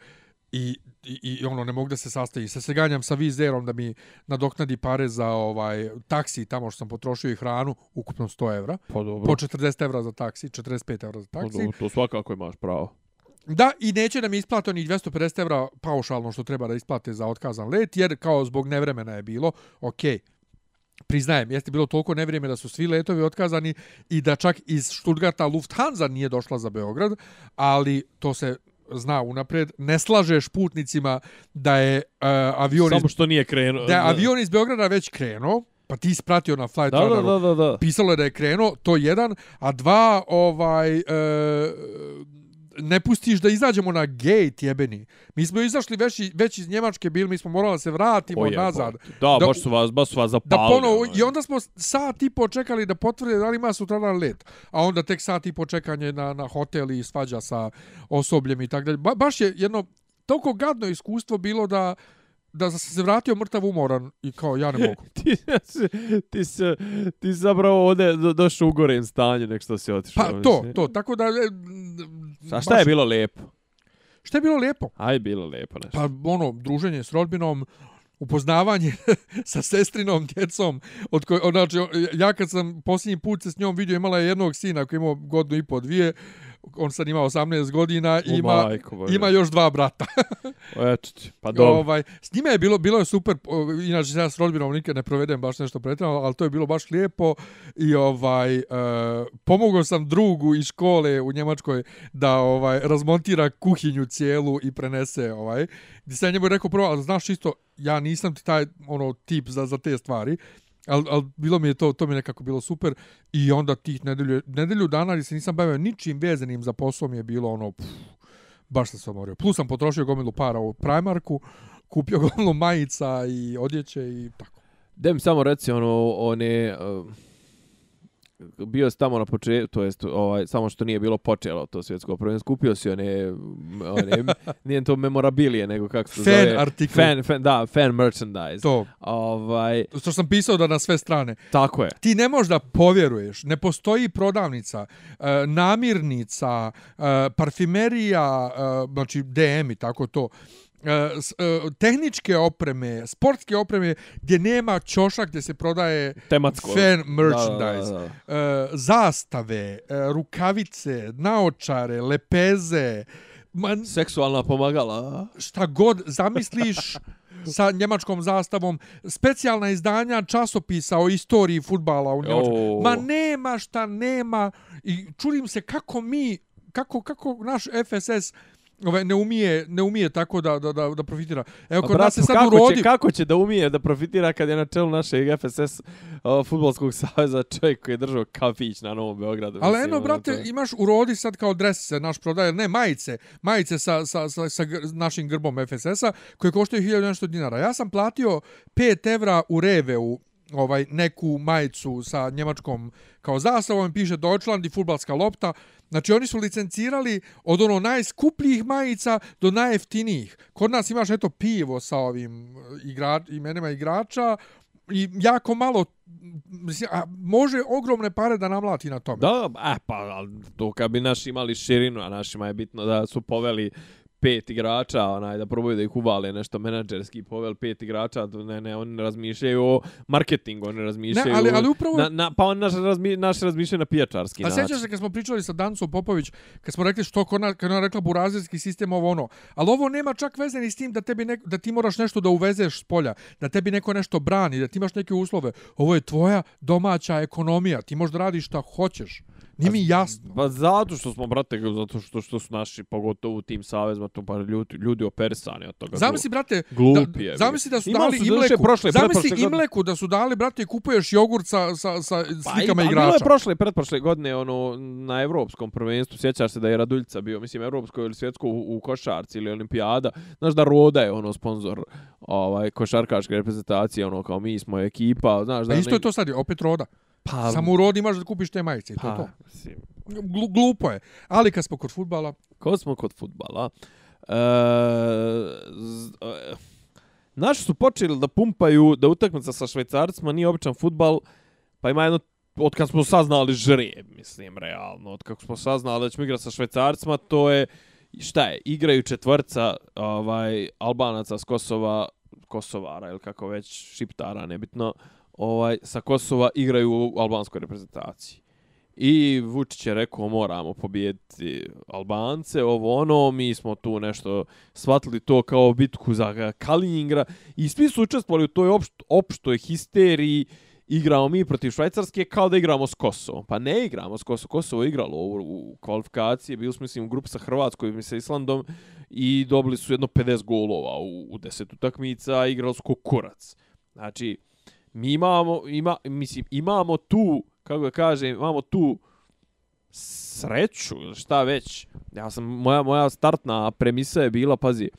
i, i, i ono ne mogu da se sastavi. Se se ganjam sa vizerom da mi nadoknadi pare za ovaj taksi tamo što sam potrošio i hranu, ukupno 100 evra. Pa dobro. Po 40 evra za taksi, 45 evra za Pa taksi. dobro, to svakako imaš pravo. Da, i neće da mi isplate onih 250 evra paušalno što treba da isplate za otkazan let, jer kao zbog nevremena je bilo, okej, priznajem, jeste bilo toliko nevrijeme da su svi letovi otkazani i da čak iz Stuttgarta Lufthansa nije došla za Beograd, ali to se zna unapred, ne slažeš putnicima da je uh, avion, Samo iz, što nije krenuo. da je avion iz Beograda već krenuo, pa ti si pratio na flight Da, da, radaru, da, da, da. pisalo je da je krenuo, to jedan, a dva, ovaj, e, ne pustiš da izađemo na gate jebeni. Mi smo izašli već, već iz Njemačke bili, mi smo morali da se vratimo O, jebote. nazad. Da, Da- baš su vas, baš su vas Da zapalili. ponovo, ovaj. I onda smo sat i po čekali da potvrde da li ima sutradan let. A onda tek sat i po čekanje na, na hotel i svađa sa osobljem i tako dalje. Ba, baš je jedno toliko gadno iskustvo bilo da da sam se vratio mrtav umoran i kao ja ne [laughs] mogu. ti, si- ti, si, ti si zapravo ovdje do, došao u gorem stanju nek što si otišao. Pa to, to, tako da... e, A šta je bilo lijepo? Šta je bilo lijepo? Aj, bilo lijepo nešto. Pa ono, druženje s rodbinom, upoznavanje [laughs] sa sestrinom djecom, od koje, znači, ja kad sam posljednji put se s njom vidio, imala je jednog sina koji je imao godinu i po dvije, on sad ima 18 godina i ima, majko ima još dva brata. [laughs] Eto ti, pa dobro. ovaj, s njima je bilo, bilo je super, inače ja s rodbinom nikad ne provedem baš nešto pretredno, ali to je bilo baš lijepo i ovaj, e, pomogao sam drugu iz škole u Njemačkoj da ovaj razmontira kuhinju cijelu i prenese ovaj. Gdje sam njemu rekao prvo, ali znaš isto, ja nisam ti taj ono tip za, za te stvari, ali al bilo mi je to, to mi je nekako bilo super i onda tih nedelju, nedelju dana gdje se nisam bavio ničim vezanim za posao mi je bilo ono, pff, baš sam se omorio. Plus sam potrošio gomilu para u Primarku, kupio [laughs] gomilu majica i odjeće i tako. Dem samo reci ono, one... Uh, bio si tamo na početku, to jest ovaj, samo što nije bilo počelo to svjetsko prvenstvo, kupio si one, one [laughs] nije to memorabilije, nego kako se Fan zove? artikl. Fan, fan, da, fan merchandise. To, Ovaj, što sam pisao da na sve strane. tako je. Ti ne možeš da povjeruješ, ne postoji prodavnica, e, namirnica, e, parfimerija, e, znači DM i tako to, tehničke opreme, sportske opreme gdje nema ćošak gdje se prodaje Tematsko. fan merchandise. Da, da, da, da. e, zastave, e, rukavice, naočare, lepeze, ma, Seksualna pomagala. šta god zamisliš [laughs] sa njemačkom zastavom, specijalna izdanja časopisa o istoriji futbala u Njemačkoj. O. Ma nema šta nema i čudim se kako mi kako kako naš FSS ovaj ne umije ne umije tako da da da, da profitira. Evo kod nas se sad kako urodi će, kako će da umije da profitira kad je na čelu našeg FSS uh, futbolskog saveza čovjek koji je držao kafić na Novom Beogradu. Ali mislim, eno, ono, brate, to imaš u rodi sad kao dres se naš prodaje, ne majice, majice sa, sa, sa, sa našim grbom FSS-a koje koštaju 1000 nešto dinara. Ja sam platio 5 evra u Reveu ovaj neku majicu sa njemačkom kao zastavom piše Deutschland i futbalska lopta. Znači oni su licencirali od ono najskupljih majica do najjeftinijih. Kod nas imaš eto pivo sa ovim eh, igra, imenima igrača i jako malo mislim, a može ogromne pare da namlati na tome. Da, e, pa, to kad bi naši imali širinu, a našima je bitno da su poveli pet igrača, onaj, da probaju da ih uvale nešto menadžerski povel pet igrača, ne, ne, oni ne razmišljaju o marketingu, oni razmišljaju Ne, ali- ali upravo- na, na, pa on naš, razmi, naš razmišljaju na pijačarski A način. sjećaš se kad smo pričali sa Dancom Popović, kad smo rekli što kod ona, kad ona rekla burazirski sistem ovo ono. Ali ovo nema čak veze ni s tim da, tebi ne, da ti moraš nešto da uvezeš s polja, da tebi neko nešto brani, da ti imaš neke uslove. Ovo je tvoja domaća ekonomija, ti možeš da radiš šta hoćeš. Nije mi jasno. Pa zato što smo, brate, zato što, što su naši, pogotovo u tim savezima, to pa ljudi, ljudi operisani od toga. Zamisli, brate, Glupi da, zamisli da su Imali dali su imleku. prošle, zamisli imleku da su dali, brate, i kupuješ jogurt sa, sa, sa slikama pa, i- a igrača. Bilo je prošle, pretprošle godine ono, na evropskom prvenstvu, sjećaš se da je Raduljica bio, mislim, evropsko ili svjetsko u, u košarci ili olimpijada. Znaš da Roda je ono sponsor ovaj, košarkaške reprezentacije, ono kao mi smo ekipa. Znaš, da Pa isto ne- je to sad, opet roda. Pa, Samo u rodi imaš da kupiš te majice i to je pa, to. mislim, Glu, glupo je. Ali kad smo kod futbala, Ko smo kod futbala? E, z, e, naši su počeli da pumpaju da utakmica sa švajcarcima nije običan futbal, pa ima jedno od kad smo saznali žreb, mislim, realno, od kako smo saznali da ćemo igrati sa švajcarcima, to je, šta je, igraju četvrca ovaj, albanaca s Kosova, Kosovara ili kako već, šiptara, nebitno, ovaj, sa Kosova igraju u albanskoj reprezentaciji. I Vučić je rekao moramo pobijediti Albance, ovo ono, mi smo tu nešto shvatili to kao bitku za Kaliningrad i svi su učestvovali u toj opšt, opštoj histeriji igramo mi protiv Švajcarske kao da igramo s Kosovom. Pa ne igramo s Kosovom. Kosovo je igralo u, u kvalifikacije, bili smo mislim u grupi sa Hrvatskom i sa Islandom i dobili su jedno 50 golova u, u 10 utakmica, igrali su kurac. Znači, mi imamo, ima, mislim, imamo tu, kako da kažem, imamo tu sreću, šta već. Ja sam, moja, moja startna premisa je bila, pazi,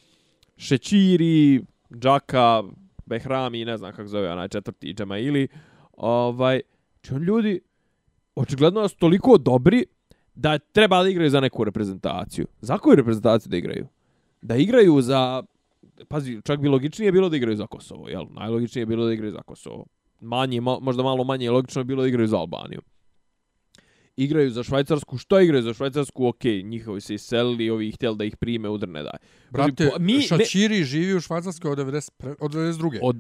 Šećiri, Džaka, Behrami, ne znam kako zove onaj četvrti Džemaili, ovaj, či on ljudi, očigledno su toliko dobri da treba da igraju za neku reprezentaciju. Za koju reprezentaciju da igraju? Da igraju za, pazi, čak bi logičnije bilo da igraju za Kosovo, jel? Najlogičnije je bilo da igraju za Kosovo. Manje, ma, možda malo manje logično je bilo da igraju za Albaniju. Igraju za Švajcarsku, što igraju za Švajcarsku? Ok, njihovi se iselili, ovi htjeli da ih prime, udrne daj. brate, Pa, mi, ne, Šačiri živi u Švajcarskoj od, 90, pre- od 92. od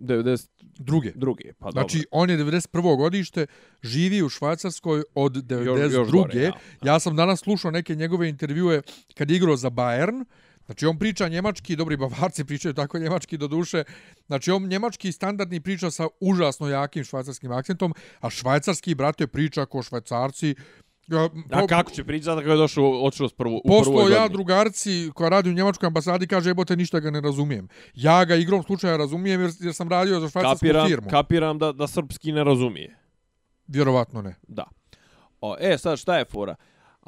92. druge. Pa Znači, dobro. on je 91. godište, živi u Švajcarskoj od 92. Još- još gore, ja. ja sam danas slušao neke njegove intervjue kad je igrao za Bayern. Znači, on priča njemački, dobri bavarci pričaju tako njemački do duše. Znači, on njemački standardni priča sa užasno jakim švajcarskim akcentom, a švajcarski, brate, priča ko švajcarci. Ja, A kako će pričati kako je došao, odšao s prvu, u prvoj ja drugarci koja radi u njemačkoj ambasadi kaže jebote ništa ga ne razumijem. Ja ga igrom slučaja razumijem jer, jer sam radio za švajcarsku kapiram, firmu. kapiram da, da srpski ne razumije. Vjerovatno ne. Da. O, e, sad šta je fora?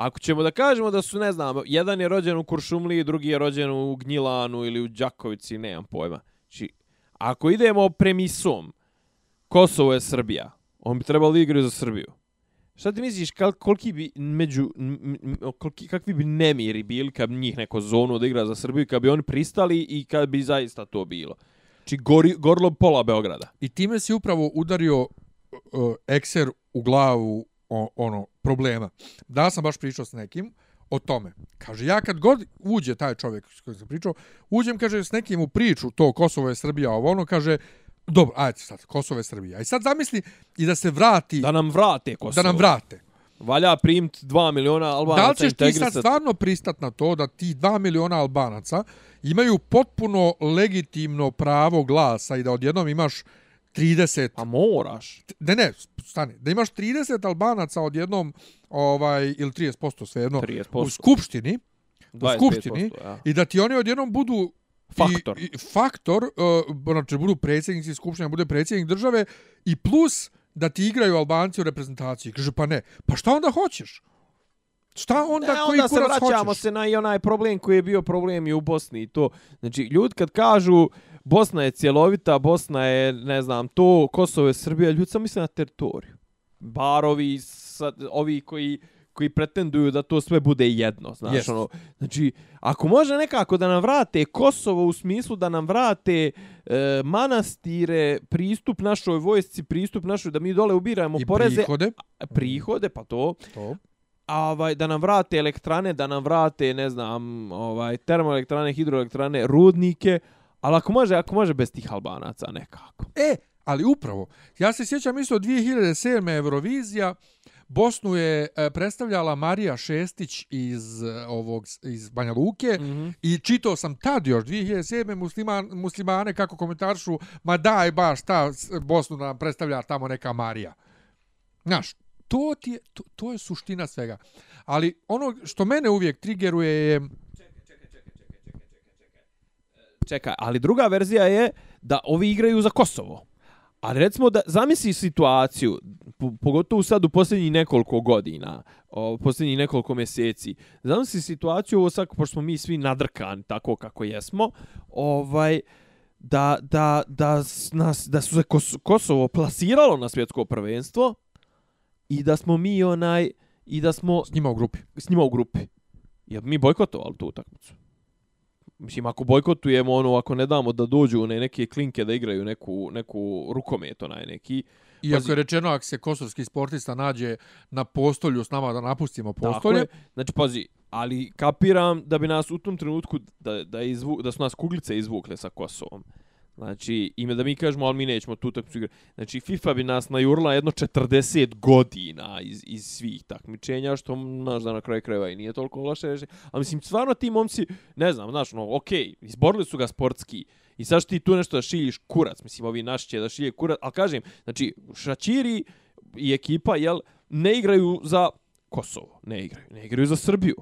Ako ćemo da kažemo da su, ne znam, jedan je rođen u Kuršumliji, drugi je rođen u Gnjilanu ili u Đakovici, nemam pojma. Znači, ako idemo premisom Kosovo je Srbija, on bi trebalo igrati za Srbiju. Šta ti misliš, kal, koliki bi među, koliki, kakvi bi nemiri bili kad bi njih neko zonu da igra za Srbiju, kad bi oni pristali i kad bi zaista to bilo? Znači, gori, gorlo pola Beograda. I time si upravo udario uh, ekser u glavu o, ono problema. Da sam baš pričao s nekim o tome. Kaže, ja kad god uđe taj čovjek s kojim sam pričao, uđem, kaže, s nekim u priču, to Kosovo je Srbija, ovo ono, kaže, dobro, ajde sad, Kosovo je Srbija. I sad zamisli i da se vrati, Da nam vrate Kosovo. da nam vrate. Valja primt 2 miliona Albanaca Da li ćeš ti sad stvarno pristat na to da ti 2 miliona Albanaca imaju potpuno legitimno pravo glasa i da odjednom imaš 30 A moraš. ne, ne, stani, da imaš 30 Albanaca odjednom, ovaj, ili 30% svejedno, 30%. u skupštini, u 25%, skupštini, ja. i da ti oni odjednom budu Faktor. I, i faktor, uh, znači budu predsjednici skupštine, bude predsjednik države i plus da ti igraju Albanci u reprezentaciji. Kaže, pa ne. Pa šta onda hoćeš? Šta onda, Ne, koji onda se kurac vraćamo hoćeš? se na i onaj problem koji je bio problem i u Bosni i to. Znači, ljudi kad kažu Bosna je cjelovita, Bosna je, ne znam, to, Kosovo je Srbija, ljudi samo misle na teritoriju. Bar ovi, sa, ovi koji koji pretenduju da to sve bude jedno, znaš, Jest. ono, znači, ako može nekako da nam vrate Kosovo u smislu da nam vrate e, manastire, pristup našoj vojsci, pristup našoj, da mi dole ubiramo I poreze, prihode, prihode, pa to, to. a ovaj da nam vrate elektrane, da nam vrate, ne znam, ovaj termoelektrane, hidroelektrane, rudnike, ali ako može, ako može bez tih Albanaca nekako. E, ali upravo, ja se sjećam isto 2007. Eurovizija, Bosnu je e, predstavljala Marija Šestić iz e, ovog iz Banja Luke mm -hmm. i čitao sam tad još 2007. Musliman, muslimane kako komentaršu ma daj baš ta Bosnu nam predstavlja tamo neka Marija. Znaš, to, ti je, to, to je suština svega. Ali ono što mene uvijek triggeruje je... Čekaj, ali druga verzija je da ovi igraju za Kosovo. Ali recimo da zamisli situaciju, pogotovo sad u posljednjih nekoliko godina, o, posljednjih nekoliko mjeseci, zamisli situaciju, ovo sad, pošto smo mi svi nadrkani tako kako jesmo, ovaj, da, da, da, nas, da su se Kosovo plasiralo na svjetsko prvenstvo i da smo mi onaj, i da smo... S njima u grupi. S njima u grupi. Ja mi bojkotovali tu utakmicu. Mislim, ako bojkotujemo ono, ako ne damo da dođu one neke klinke da igraju neku, neku rukomet, onaj neki... Iako je rečeno, ako se kosovski sportista nađe na postolju s nama da napustimo postolje... Tako je. Znači, pazi, ali kapiram da bi nas u tom trenutku, da, da, izvu, da su nas kuglice izvukle sa Kosovom. Znači, ime da mi kažemo, ali mi nećemo tu takmicu igrati. Znači, FIFA bi nas najurla jedno 40 godina iz, iz svih takmičenja, što, znaš, da na kraju krajeva i nije toliko loše reći. Ali, mislim, stvarno ti momci, ne znam, znaš, no, okej, okay, izborili su ga sportski. I sad ti tu nešto da šiljiš kurac, mislim, ovi naši će da šilje kurac. Ali, kažem, znači, Šačiri i ekipa, jel, ne igraju za Kosovo, ne igraju. Ne igraju za Srbiju.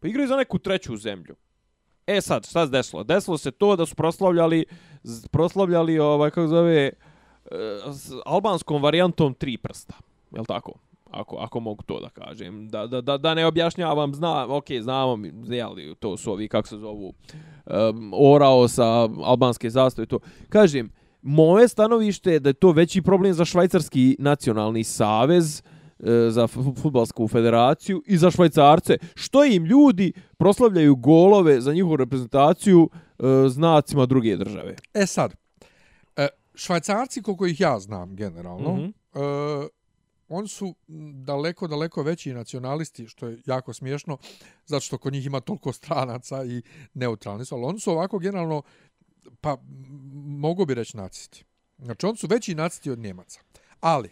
Pa igraju za neku treću zemlju. E sad, šta se desilo? Desilo se to da su proslavljali, proslavljali ovaj, kako zove, e, s albanskom varijantom tri prsta. Je li tako? Ako, ako mogu to da kažem. Da, da, da, da ne objašnjavam, zna, ok, znamo mi, jeli, to su ovi, kako se zovu, um, orao sa albanske zastave, to. Kažem, moje stanovište je da je to veći problem za švajcarski nacionalni savez, uh, za futbalsku federaciju i za švajcarce. Što im ljudi proslavljaju golove za njihovu reprezentaciju e, znacima druge države? E sad, e, švajcarci, koliko ih ja znam generalno, mm -hmm. oni su daleko, daleko veći nacionalisti, što je jako smiješno, zato što kod njih ima toliko stranaca i neutralni su, ali oni su ovako generalno, pa mogu bi reći nacisti. Znači, oni su veći nacisti od Njemaca. Ali,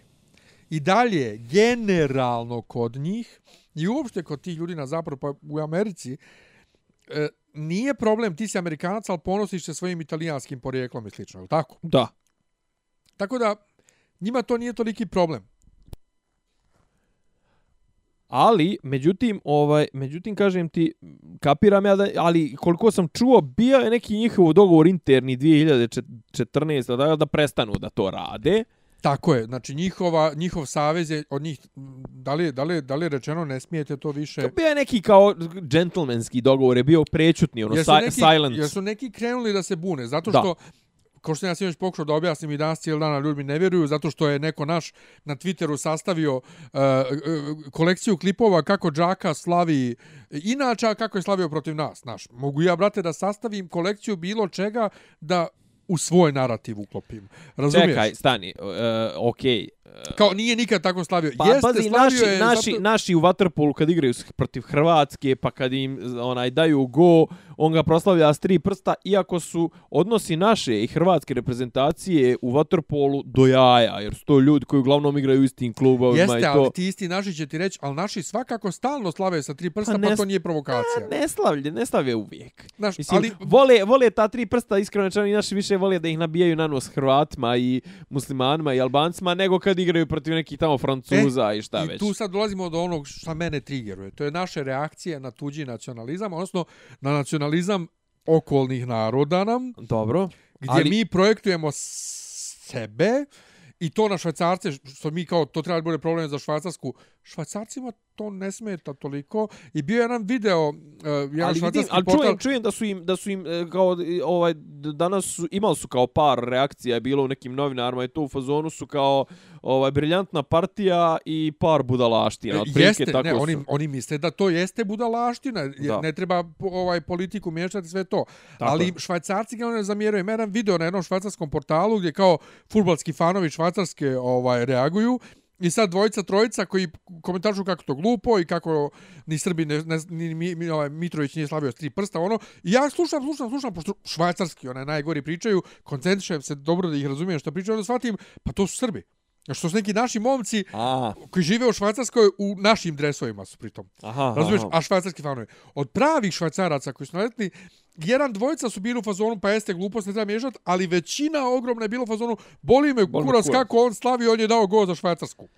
i dalje generalno kod njih i uopšte kod tih ljudi na zapadu pa u Americi e, nije problem ti si Amerikanac ali ponosiš se svojim italijanskim porijeklom i slično, je tako? Da. Tako da njima to nije toliki problem. Ali, međutim, ovaj, međutim, kažem ti, kapiram ja da, ali koliko sam čuo, bio je neki njihov dogovor interni 2014. da, da prestanu da to rade. Tako je, znači njihova, njihov savez je od njih, da li, da, li, da li je rečeno ne smijete to više... To bio je neki kao džentlmenski dogovor, je bio prečutni, ono, si, neki, silent. Jer su neki krenuli da se bune, zato što, kao što ja sam još pokušao da objasnim i danas cijel dana ljudi mi ne vjeruju, zato što je neko naš na Twitteru sastavio uh, kolekciju klipova kako Džaka slavi inače, kako je slavio protiv nas. Znaš, mogu ja, brate, da sastavim kolekciju bilo čega da u svoj narativ uklopim. Razumiješ? Čekaj, stani, uh, okej. Okay. Kao nije nikad tako slavio. Pa, Jeste, pazi, naši, je naši, zato... naši u Waterpolu kad igraju protiv Hrvatske, pa kad im onaj daju go, on ga proslavlja s tri prsta, iako su odnosi naše i hrvatske reprezentacije u Waterpolu do jaja, jer su to ljudi koji uglavnom igraju u istim klubovima Jeste, i to. ali ti isti naši će ti reći, ali naši svakako stalno slave sa tri prsta, pa, ne, pa to nije provokacija. Ne, ne slavlje, ne slavlje uvijek. Naš, Mislim, ali... vole, vole ta tri prsta, iskreno čani naši više vole da ih nabijaju na nos Hrvatima i muslimanima i albancima, nego kad igraju protiv nekih tamo Francuza e, i šta i već. I tu sad dolazimo do onog što mene triggeruje. To je naše reakcije na tuđi nacionalizam, odnosno na nacionalizam okolnih naroda nam. Dobro. Gdje ali... mi projektujemo sebe i to na švajcarce, što mi kao to treba da bude problem za švajcarsku. Švajcarcima to ne smeta toliko. I bio je jedan video, uh, jedan ali vidim, ali portal... čujem, čujem da su im, da su im e, kao, ovaj, danas su, imali su kao par reakcija, je bilo u nekim novinarima i to u fazonu su kao ovaj, briljantna partija i par budalaština. E, jeste, tako ne, su. oni, oni misle da to jeste budalaština, da. ne treba ovaj politiku miješati sve to. Tako ali je. švajcarci ga ne zamjeraju. Ima video na jednom švajcarskom portalu gdje kao futbalski fanovi švajcarske ovaj, reaguju I sad dvojica, trojica koji komentaršu kako to glupo i kako ni Srbi, ne, ne, ni mi, mi, ovaj, Mitrović nije slavio s tri prsta, ono. I ja slušam, slušam, slušam, pošto švajcarski, onaj najgori pričaju, koncentrišem se dobro da ih razumijem što pričaju, onda shvatim, pa to su Srbi. Što su neki naši momci A, koji žive u Švajcarskoj u našim dresovima su pritom. aha, Razumiješ? aha. A švajcarski fanovi. Od pravih švajcaraca koji su naletni, jedan dvojica su bili u fazonu, pa jeste glupost, ne treba miješati, ali većina ogromna je bila u fazonu, boli me Boli kurac kurac. kako on slavi, on je dao gol za Švajcarsku.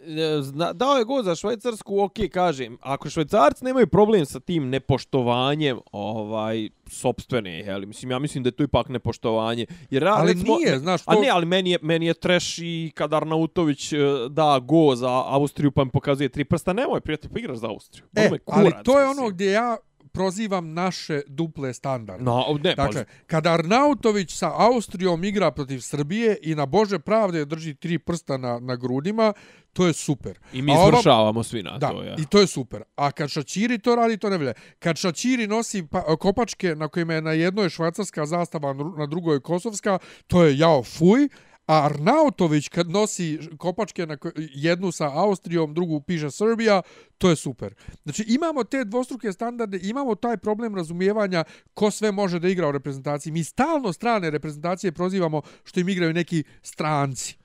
E, Zna, dao je gol za Švajcarsku, ok, kažem, ako Švajcarci nemaju problem sa tim nepoštovanjem ovaj sopstvene, jel, mislim, ja mislim da je to ipak nepoštovanje. Jer, Ali recimo, nije, znaš, A to- ne, ali meni je, meni je trash i kad Arnautović e, da go za Austriju pa mi pokazuje tri prsta, nemoj prijatelj, pa igraš za Austriju. E, Ono me ali kurac, to je ono gdje ja prozivam naše duple standarde. No, ne, Dakle, pa, kada Arnautović sa Austrijom igra protiv Srbije i na Bože pravde drži tri prsta na, na grudima, to je super. i mi svršavamo svi na Da, to, ja. i to je super. A kad Šačiri to radi, to ne velja. Kad Šačiri nosi pa, kopačke na kojima je na jednoj švajcarska zastava, na drugoj kosovska, to je jao fuj. A Arnautović kad nosi kopačke na jednu sa Austrijom, drugu piše Srbija, to je super. Znači imamo te dvostruke standarde, imamo taj problem razumijevanja ko sve može da igra u reprezentaciji. Mi stalno strane reprezentacije prozivamo što im igraju neki stranci.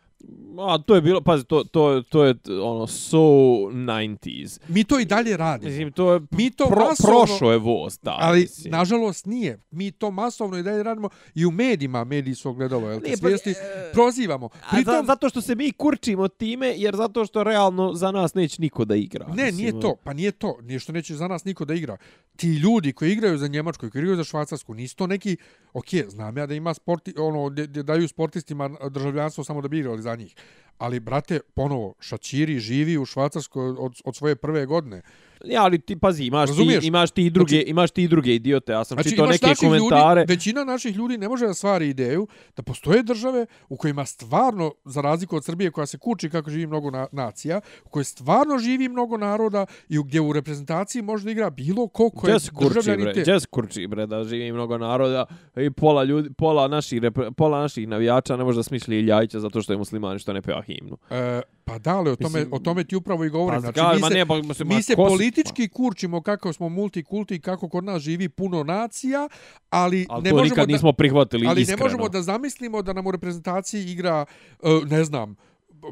A, to je bilo, pazi, to, to, to je ono, so 90s. Mi to i dalje radimo. Mislim, to je Mi to pro, masovno- prošlo je voz, da. Ali, mislim. nažalost, nije. Mi to masovno i dalje radimo i u medijima, mediji su ogledalo, jel te pa, svijesti, e, prozivamo. A za, Pritom, zato što se mi kurčimo time, jer zato što realno za nas neće niko da igra. ne, mislim, nije to, pa nije to, nije što neće za nas niko da igra. Ti ljudi koji igraju za Njemačku, koji igraju za Švajcarsku, nisu to neki, ok, znam ja da ima sporti, ono, daju sportistima državljanstvo samo da bi igrali za njih. Ali, brate, ponovo, Šačiri živi u Švajcarskoj od, od svoje prve godine. Ja, ali ti pazi, imaš Razumiješ? ti, imaš ti i druge, znači, imaš ti i druge idiote. Ja sam Znači, čitao neke komentare. Ljudi, većina naših ljudi ne može da stvari ideju da postoje države u kojima stvarno, za razliku od Srbije koja se kuči kako živi mnogo na, nacija, u kojoj stvarno živi mnogo naroda i u- gdje u reprezentaciji može da igra bilo ko ko je Gdje se kurči, državljanin bre? te... Gdje se kurči, bre, da živi mnogo naroda i pola, ljudi, pola, naših, repre, pola naših navijača ne može da smisli Iljajića zato što je musliman i što ne peva himnu. E, pa da, ali o tome, Mislim, o tome ti upravo i govorim. Pa, znači, zgar, mi ma se, ne, pa, mislim, mi se ko si- politički kurčimo kako smo multikulti i kako kod nas živi puno nacija, ali, Ali ne možemo da... nismo prihvatili ali iskreno. ne možemo da zamislimo da nam u reprezentaciji igra, e, ne znam,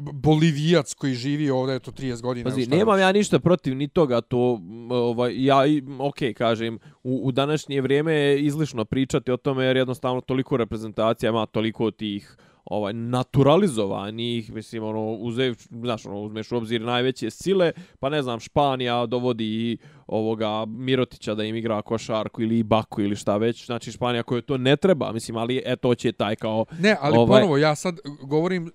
bolivijac koji živi ovdje eto 30 godina. Pazi, nemam ja ništa protiv ni toga, to, ovaj, ja, ok, kažem, u, u današnje vrijeme je izlišno pričati o tome, jer jednostavno toliko reprezentacija ima toliko tih ovaj naturalizovanih, mislim, ono, uze, znaš, ono, uzmeš u obzir najveće sile, pa ne znam, Španija dovodi i ovoga Mirotića da im igra košarku ili Baku ili šta već, znači Španija koje to ne treba, mislim, ali eto će taj kao Ne, ali ovaj- ponovo, ja sad govorim,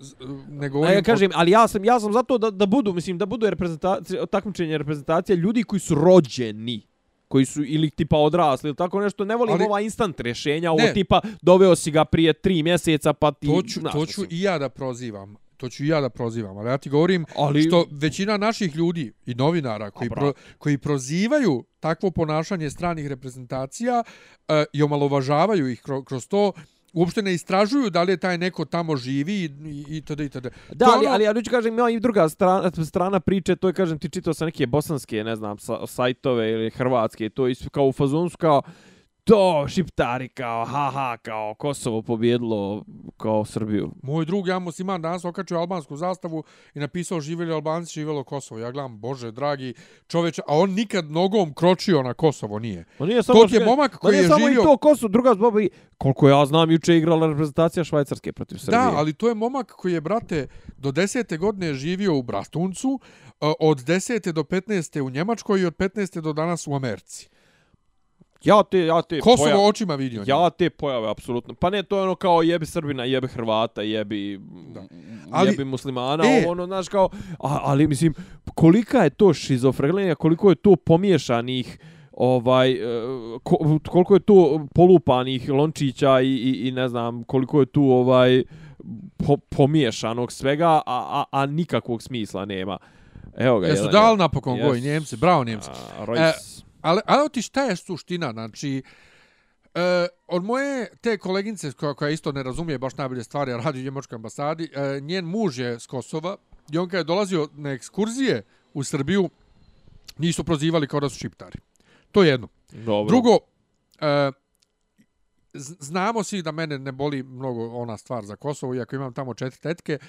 ne A govorim... ja kažem, ali ja sam ja sam zato da da budu, mislim da budu reprezentacije, takmičenje reprezentacija ljudi koji su rođeni koji su ili tipa odrasli ili tako nešto, ne volim Ali- ova instant rješenja, ovo Ne. tipa doveo si ga prije tri mjeseca pa ti... to ću, znaš, to ću i ja da prozivam. To ću i ja da prozivam, ali ja ti govorim Ali- što većina naših ljudi i novinara koji, pro, koji prozivaju takvo ponašanje stranih reprezentacija e, i omalovažavaju ih kroz, kroz to, uopšte ne istražuju da li je taj neko tamo živi i, i, i td. i td. Da, To ali, ono- ali ja ću kažem, ima i druga strana, strana priče, to je, kažem, ti čitao sam neke bosanske, ne znam, sa, sajtove ili hrvatske, to je kao u fazonu kao, to, šiptari, kao, haha, kao, Kosovo pobjedilo, kao Srbiju. Moj drug, ja musliman, danas okačio albansku zastavu i napisao živjeli Albanci, živjelo Kosovo. Ja gledam, bože, dragi čoveče, a on nikad nogom kročio na Kosovo, nije. Ma nije To ti je momak ma koji nije je samo živio- i to Kosovo, druga zboba i koliko ja znam, juče je igrala reprezentacija Švajcarske protiv Srbije. Da, ali to je momak koji je, brate, do 10. godine živio u Brastuncu, e, od 10. do 15. u Njemačkoj i od 15. do danas u Americi. Ja te, ja te Kosovo pojave, očima vidio. ja te pojave, apsolutno. Pa ne, to je ono kao jebi Srbina, jebi Hrvata, jebi, Da. ali, Ali- jebi muslimana, E. ono, znaš, kao, a, ali, mislim, kolika je to šizofrenija, koliko je to pomiješanih, ovaj, e, ko, koliko je to polupanih lončića i, i, i ne znam, koliko je tu, ovaj, po, pomiješanog svega, a, a, a nikakvog smisla nema. Evo ga, Jesu jedan, dali napokon Jesu. goj Njemci, bravo Njemci. A, Royce. Ali, ali ti šta je suština? Znači, e, od moje te koleginice koja, koja isto ne razumije baš najbolje stvari, a radi u Njemačkoj ambasadi, e, njen muž je s Kosova I on kad je dolazio na ekskurzije u Srbiju, nisu prozivali kao da su šiptari. To je jedno. Dobro. Drugo, e, znamo svi da mene ne boli mnogo ona stvar za Kosovo, iako imam tamo četiri tetke,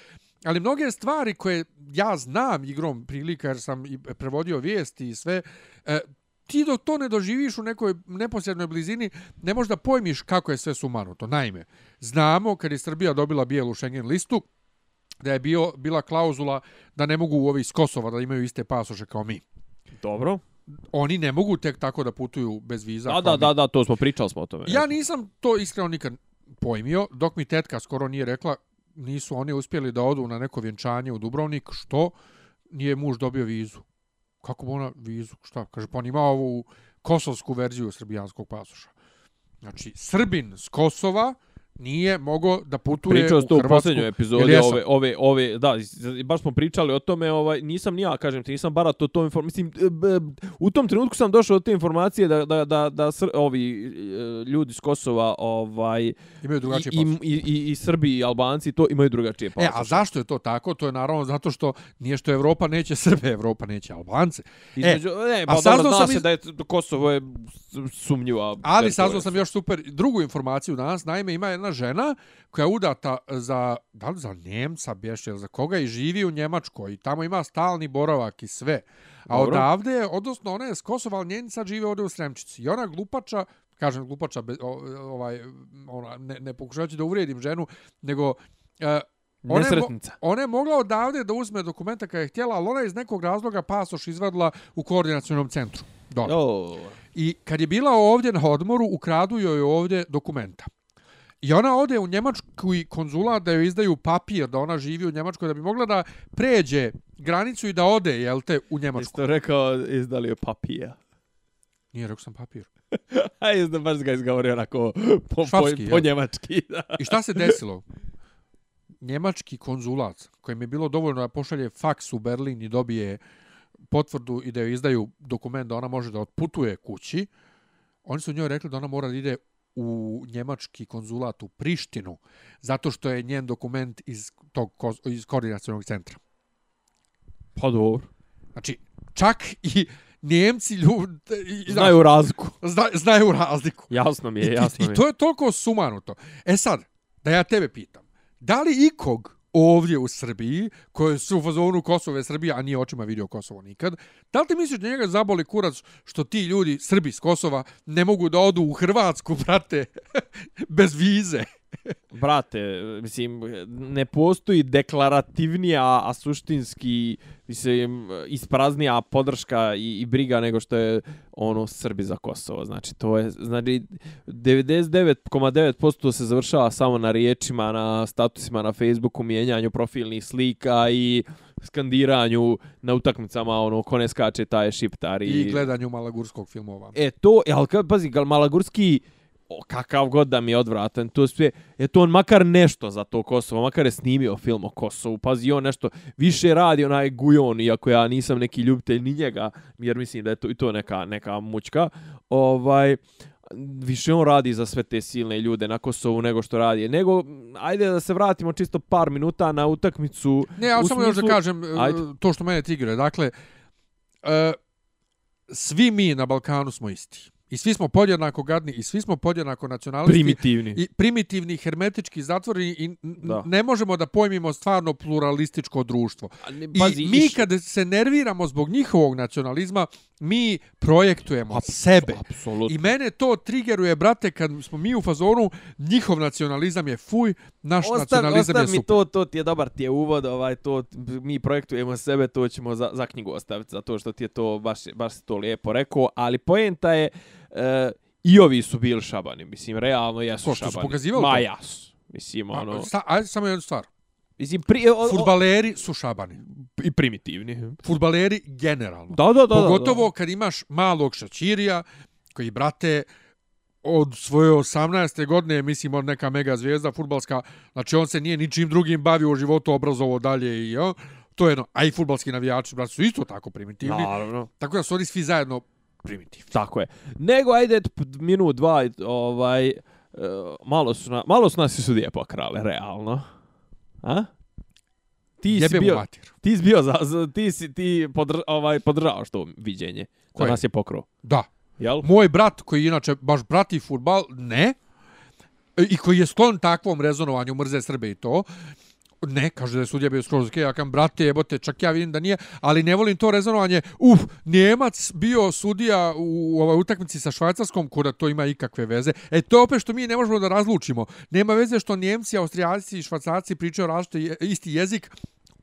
ali mnoge stvari koje ja znam igrom prilika, jer sam i prevodio vijesti i sve, e, ti dok to ne doživiš u nekoj neposrednoj blizini, ne možeš da pojmiš kako je sve sumanuto. Naime, znamo kad je Srbija dobila bijelu Schengen listu, da je bio, bila klauzula da ne mogu ovi iz Kosova da imaju iste pasoše kao mi. Dobro. Oni ne mogu tek tako da putuju bez viza. Da, da, mi. da, da, to smo pričali smo o tome. Ja nisam to iskreno nikad pojmio, dok mi tetka skoro nije rekla, nisu oni uspjeli da odu na neko vjenčanje u Dubrovnik, što nije muž dobio vizu. Kako bi ona vizu? Šta? Kaže, pa on ima ovu kosovsku verziju srbijanskog pasoša. Znači, Srbin s Kosova nije mogao da putuje Pričao u sam to u Hrvatsku. posljednjoj epizodi ove, ove, ove, da, baš smo pričali o tome, ovaj, nisam ni ja, kažem ti, nisam barato to informaciju, mislim, e, u tom trenutku sam došao do te informacije da, da, da, da sr, ovi e, ljudi iz Kosova, ovaj, Imaju drugačije i, i, i, i Srbi i Albanci to imaju drugačije E, pasoše. a zašto je to tako? To je naravno zato što nije što Evropa neće [laughs] Srbe, Evropa neće Albance. Između, ne, a pa dobro, saznao zna sam se iz- da je Kosovo je s- sumnjiva. Ali saznao sam još super drugu informaciju danas. Naime, ima jedna žena koja je udata za, da li za Njemca, bješe, ili za koga i živi u Njemačkoj. I tamo ima stalni boravak i sve. A Dobro. odavde, odnosno ona je s Kosova, ali njeni sad žive ovdje u Sremčici. I ona glupača, kažem glupača, be, o, ovaj, ona, ne, ne pokušavajući da uvrijedim ženu, nego... Uh, ona je, mo- ona je mogla odavde da uzme dokumenta kada je htjela, ali ona je iz nekog razloga pasoš izvadila u koordinacionom centru. Dobro. O, I kad je bila ovdje na odmoru, ukradu joj ovdje dokumenta. I ona ode u Njemačku i konzulat da joj izdaju papir da ona živi u Njemačkoj da bi mogla da pređe granicu i da ode, jel te, u Njemačku. Isto rekao, izdali je papija. Nije, rekao sam papir. [laughs] A izda baš ga izgovorio onako po, po, Švapski, po jel? njemački. [laughs] Da. I šta se desilo? Njemački konzulat, kojem je bilo dovoljno da pošalje faks u Berlin i dobije potvrdu i da joj izdaju dokument da ona može da otputuje kući, oni su njoj rekli da ona mora da ide u njemački konzulat u Prištinu, zato što je njen dokument iz tog iz koordinacionog centra. Pa dobro. Znači, čak i Njemci ljudi i, Znaju razliku. zna, znaju razliku. Jasno mi I, je, jasno i, mi I je. to je toliko sumanuto. E sad, da ja tebe pitam, da li ikog ovdje u Srbiji, koje su u fazonu Kosovo je Srbija, a nije očima vidio Kosovo nikad, da li ti misliš da njega zaboli kurac što ti ljudi, Srbi s Kosova, ne mogu da odu u Hrvatsku, [laughs] brate, [laughs] bez vize? Brate, mislim, ne postoji deklarativnija, a suštinski, mislim, ispraznija podrška i, i briga nego što je ono Srbi za Kosovo. Znači, to je, znači, 99,9% se završava samo na riječima, na statusima na Facebooku, mijenjanju profilnih slika i skandiranju na utakmicama, ono, ko ne skače, taj je šiptar. I gledanju malagurskog filmova. E to, e, ali kad, pazi, Malagurski, o, kakav god da mi je odvratan, to sve, je to on makar nešto za to Kosovo, makar je snimio film o Kosovu, pazi, on nešto više radi onaj Gujon, iako ja nisam neki ljubitelj ni njega, jer mislim da je to i to neka, neka mučka, ovaj, više on radi za sve te silne ljude na Kosovu nego što radi. Nego, ajde da se vratimo čisto par minuta na utakmicu. Ne, ja samo još da smislu- kažem e, Ajde. to što mene tigre. Dakle, e, svi mi na Balkanu smo isti. I svi smo podjednako gadni i svi smo podjednako nacionalisti. Primitivni. I primitivni, hermetički, zatvoreni i Da. ne možemo da pojmimo stvarno pluralističko društvo. Ne, I mi iš- kad se nerviramo zbog njihovog nacionalizma, mi projektujemo sebe. Apsolutno. I mene to trigeruje, brate, kad smo mi u fazonu, njihov nacionalizam je fuj, naš Ostav, nacionalizam ostav je mi super. to, to ti je dobar, ti je uvod, ovaj, to mi projektujemo sebe, to ćemo za, za knjigu ostaviti, zato što ti je to baš, baš si to lijepo rekao, ali poenta je, e, i ovi su bili šabani, mislim, realno jesu Ko, što su šabani. pokazivali Ma to? jasu. Mislim, A, ono, sta, ajde samo jednu stvar. mislim, pri, o, o, Futbaleri su šabani. i primitivni. Futbaleri generalno. Da, da, da. Pogotovo da, kad imaš malog šačirija, koji, brate, od svoje 18. godine, mislim, on neka mega zvijezda futbalska, znači on se nije ničim drugim bavio u životu, obrazovo dalje i jo, to je jedno. A i futbalski navijači, brate, su isto tako da. primitivni. Naravno. Tako da su oni svi zajedno primitivni. Tako je. Nego, ajde, minut, dva, ovaj, e, malo su, na, malo su nas i sudije pokrale, realno. A? ti si bio, mater. ti si bio za, za ti si ti podr, ovaj podržavaš to viđenje. Da Koje? nas je pokro. Da. Jel? Moj brat, koji inače baš brati futbal, ne. E, I koji je sklon takvom rezonovanju, mrze Srbe i to. Ne, kaže da je sudija bio skroz okej, ja kam brate, jebote, čak ja vidim da nije, ali ne volim to rezonovanje. Uf, Njemac bio sudija u ovoj utakmici sa Švajcarskom, kuda to ima ikakve veze. E, to je opet što mi ne možemo da razlučimo. Nema veze što Njemci, Austrijanci i Švajcarci pričaju različite isti jezik,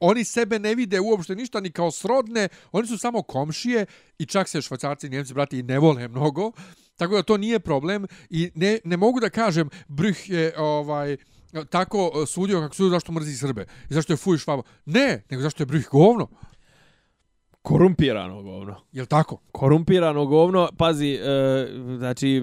oni sebe ne vide uopšte ništa ni kao srodne, oni su samo komšije i čak se švajcarci i njemci, brati, i ne vole mnogo. Tako da to nije problem i ne, ne mogu da kažem Brüh je ovaj tako e, sudio kako sudio zašto mrzi Srbe i zašto je fuj švabo. Ne, nego zašto je Brüh govno. Korumpirano govno. Jel tako? korumpirano govno, pazi, e, znači,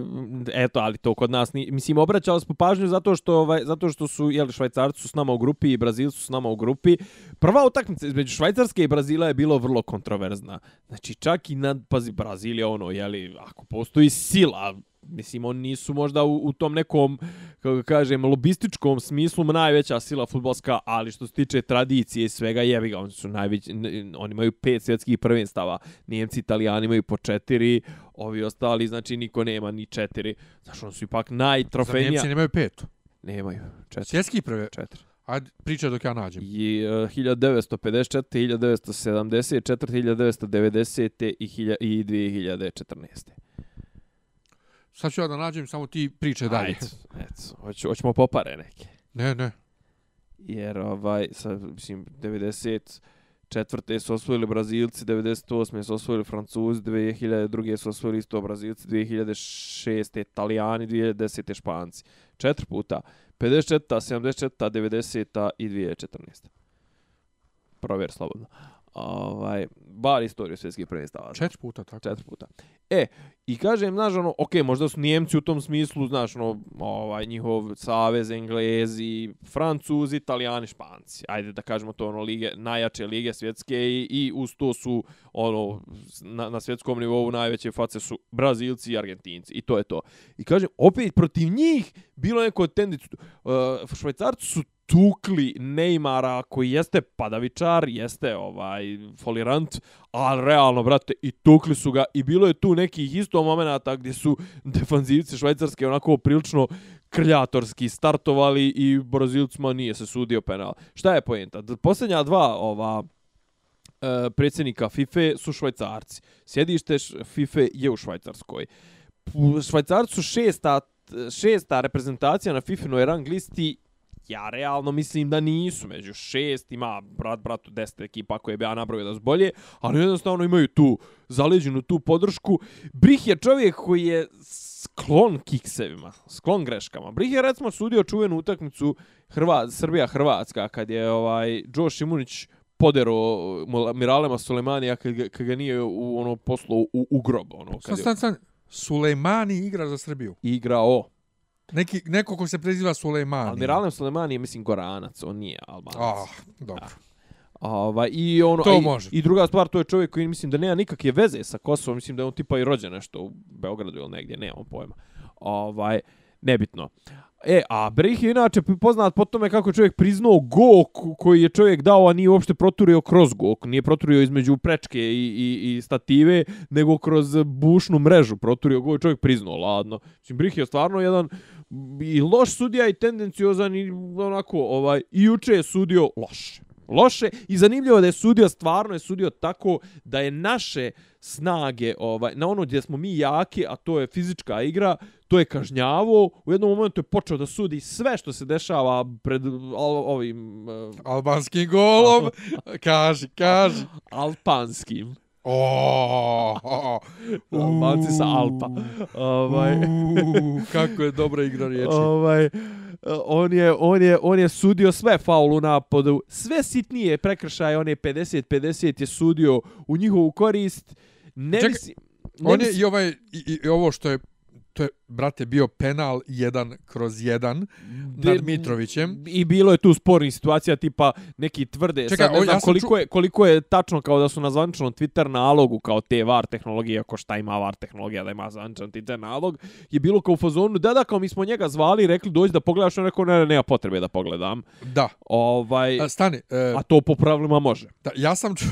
eto, ali to kod nas, ni, mislim, obraćali smo pažnju zato što, ovaj, zato što su, jel, švajcarci su s nama u grupi i brazilci su s nama u grupi. Prva utakmica između Švajcarske i Brazila je bilo vrlo kontroverzna. Znači, čak i na, pazi, Brazil je ono, jeli, ako postoji sila, mislim, oni nisu možda u, u tom nekom, kako kažem, lobističkom smislu najveća sila futbolska, ali što se tiče tradicije i svega, jebi ga, oni su najveći, oni imaju pet svjetskih prvenstava, Nijemci, Italijani imaju po četiri, ovi ostali, znači, niko nema ni četiri. Znaš, oni su ipak Za najtrofejnija. Njemci nemaju pet. Nemaju, četiri. Svjetski prve. Četiri. Ajde, pričaj dok ja nađem. I uh, 1954, 1974, 1990 i, i 2014. Sad ću ja da nađem, samo ti pričaj dalje. Ajde, eto, hoću, hoćemo popare neke. Ne, ne. Jer, ovaj, sa, mislim, 94. su osvojili Brazilci, 98. su osvojili Francuzi, 2002. su osvojili isto Brazilci, 2006. Italijani, 2010. Španci. Četiri puta. 54. 74. 90. i 2014. Provjer slobodno. Ovaj, bar istoriju svjetskih prvenstava. Četiri puta tako. Četiri puta. E, i kažem, znaš, ono, okej, možda su Njemci u tom smislu, znaš, ono, ovaj, njihov savez, Englezi, Francuzi, Italijani, Španci. Ajde da kažemo to, ono, lige, najjače lige svjetske i, i uz to su, ono, na, na svjetskom nivou najveće face su Brazilci i Argentinci. I to je to. I kažem, opet, protiv njih bilo neko tendencu. Uh, švajcarci su tukli Neymara koji jeste padavičar, jeste ovaj folirant, ali realno, brate, i tukli su ga i bilo je tu nekih isto momenata gdje su [laughs] defanzivci švajcarske onako prilično krljatorski startovali i Brazilcima nije se sudio penal. Šta je poenta? Posljednja dva ova e, predsjednika FIFA su švajcarci. Sjedište FIFA je u Švajcarskoj. Švajcarci su šesta, šesta reprezentacija na FIFA-noj rang listi ja realno mislim da nisu među šest, ima brat bratu deset ekipa koje bi ja nabrojio da su bolje, ali jednostavno imaju tu zaleđenu tu podršku. Brih je čovjek koji je sklon kiksevima, sklon greškama. Brih je recimo sudio čuvenu utakmicu Hrva, Srbija-Hrvatska kad je ovaj Joe Šimunić podero Miralema Sulemanija kad, ga- kad ga nije u ono poslo u, u grob. Ono, kad Stan, je stan, stan. Sulejmani igra za Srbiju. igrao. Neki, neko ko se preziva Sulejmani. Ali Miralem Sulemani je, mislim, Goranac, on nije Albanac. Ah, dobro. Ovaj i ono To i, može. i druga stvar to je čovjek koji mislim da nema nikakve veze sa Kosovom, mislim da je on tipa i rođen nešto u Beogradu ili negdje, nemam pojma. Ovaj nebitno. E, a Brih je inače poznat po tome kako je čovjek priznao go koji je čovjek dao, a nije uopšte proturio kroz go, nije proturio između prečke i, i, i stative, nego kroz bušnu mrežu proturio go i čovjek priznao, ladno. Mislim, Brih je stvarno jedan i loš sudija i tendenciozan i onako, ovaj, i juče je sudio loše. Loše i zanimljivo da je sudio, stvarno je sudio tako da je naše snage, ovaj, na ono gdje smo mi jaki, a to je fizička igra, to je kažnjavo. U jednom momentu je počeo da sudi sve što se dešava pred al, ovim uh, Albanskim golom. kaži, kaži. alpanskim. Oh, oh, Albanci sa Alpa. Ovaj, kako je dobra igra riječi. ovaj, on je, on, je, on je sudio sve faul u napadu, sve sitnije prekršaje, on je 50-50 je sudio u njihovu korist. Ne Čekaj, mislim, ne On je mislim, i ovaj i, i ovo što je to je brate, bio penal jedan kroz jedan De- nad Mitrovićem. I bilo je tu spornih situacija tipa neki tvrde. Čekaj, Sad ne o, znam ja koliko, ču- je, koliko je tačno kao da su na zvaničnom Twitter nalogu kao te VAR tehnologije, ako šta ima VAR tehnologija da ima zvaničan Twitter nalog, je bilo kao u fazonu, da da, kao mi smo njega zvali i rekli dođi da pogledaš, on rekao ne, ne, nema potrebe da pogledam. Da. Ovaj, A, stani, e, a to po pravilima može. da, ja sam ču,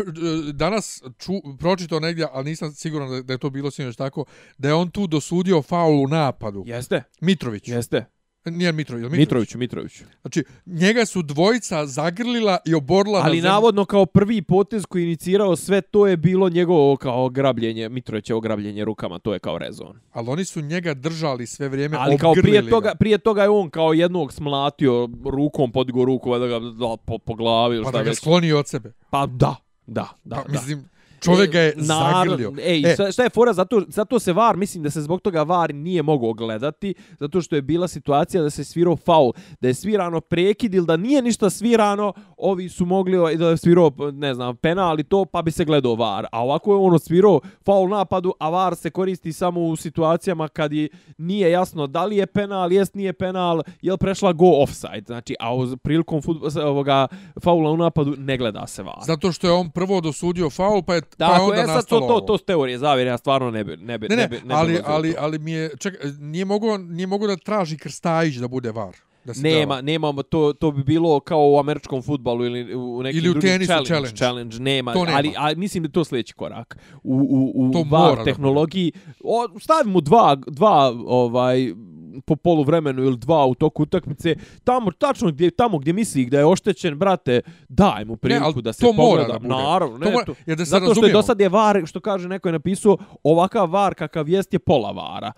danas ču, pročitao negdje, ali nisam siguran da, da je to bilo sinoć tako, da je on tu dosudio faul u napadu. Jeste, Mitrović. jeste. Nije Mitrović, Mitrović. Mitroviću, Mitroviću. Znači, njega su dvojica zagrlila i oborila na Ali zemlju. navodno kao prvi potez koji inicirao sve to je bilo njegovo kao grabljenje, Mitrovićevo grabljenje rukama, to je kao rezon. Ali oni su njega držali sve vrijeme, Ali kao prije toga, ga. prije toga je on kao jednog smlatio rukom, podigo ruku, da ga da, po, po glavi ili Pa šta da ga već. skloni od sebe. Pa da, da, da. Pa, da. mislim, čovjek ga je zagrlio. Ej, E. e. šta je fora? Zato, zato se VAR, mislim da se zbog toga VAR nije mogao gledati, zato što je bila situacija da se svirao faul, da je svirano prekid ili da nije ništa svirano, ovi su mogli ovaj, da je svirao, ne znam, penal i to, pa bi se gledao VAR. A ovako je ono svirao faul napadu, a VAR se koristi samo u situacijama kad je, nije jasno da li je penal, jest nije penal, je li prešla go offside. Znači, a uz prilikom fut, ovoga faula u napadu ne gleda se VAR. Zato što je on prvo dosudio faul, pa je, pa je Tako onda je, sad to, to, to s teorije zavire, ja stvarno ne bi, ne bi, Ne, ne, ne bi, ne ali, ali, ali mi je, ček, nije mogo, nije mogo da traži Krstajić da bude var. Da Nema, dao. nemamo, to, to bi bilo kao u američkom futbalu ili u nekim Ili u drugim challenge, challenge. challenge. nema, To nema. ali a, mislim da to sljedeći korak. U, u, u To VAR da tehnologiji, o, stavimo dva, dva ovaj, po polu vremenu ili dva u toku utakmice, tamo tačno gdje tamo gdje misli da je oštećen, brate, daj mu priliku ali da se to mora pogleda. da bude. Naravno, To ne, mora- to, jer da se zato što je do sad je VAR, što kaže neko je napisao, ovakav VAR kakav jest je pola VARa.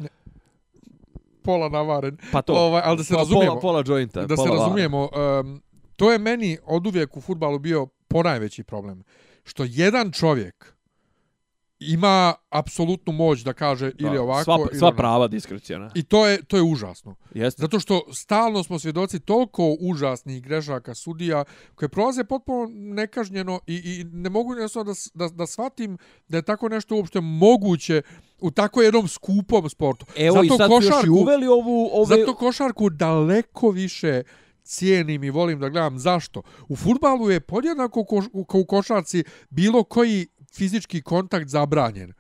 Pola navaren. Pa to. Ovaj, ali da se Pa razumijemo. Pola, pola jointa. da pola se razumijemo, um, to je meni od uvijek u futbalu bio ponajveći problem. Što jedan čovjek ima apsolutnu moć da kaže ili ovako sva, ili sva onako. prava diskreciona. I to je, to je užasno. Jeste. Zato što stalno smo svjedoci toliko užasnih grešaka sudija koje prolaze potpuno nekažnjeno i, i ne mogu jednostavno da, da, da shvatim da je tako nešto uopšte moguće u tako jednom skupom sportu. Evo zato i sad su još i košarku, uveli ovu... Ove... Zato košarku daleko više cijenim i volim da gledam. Zašto? U futbalu je podjednako ko, kao u košarci bilo koji fizički kontakt zabranjen.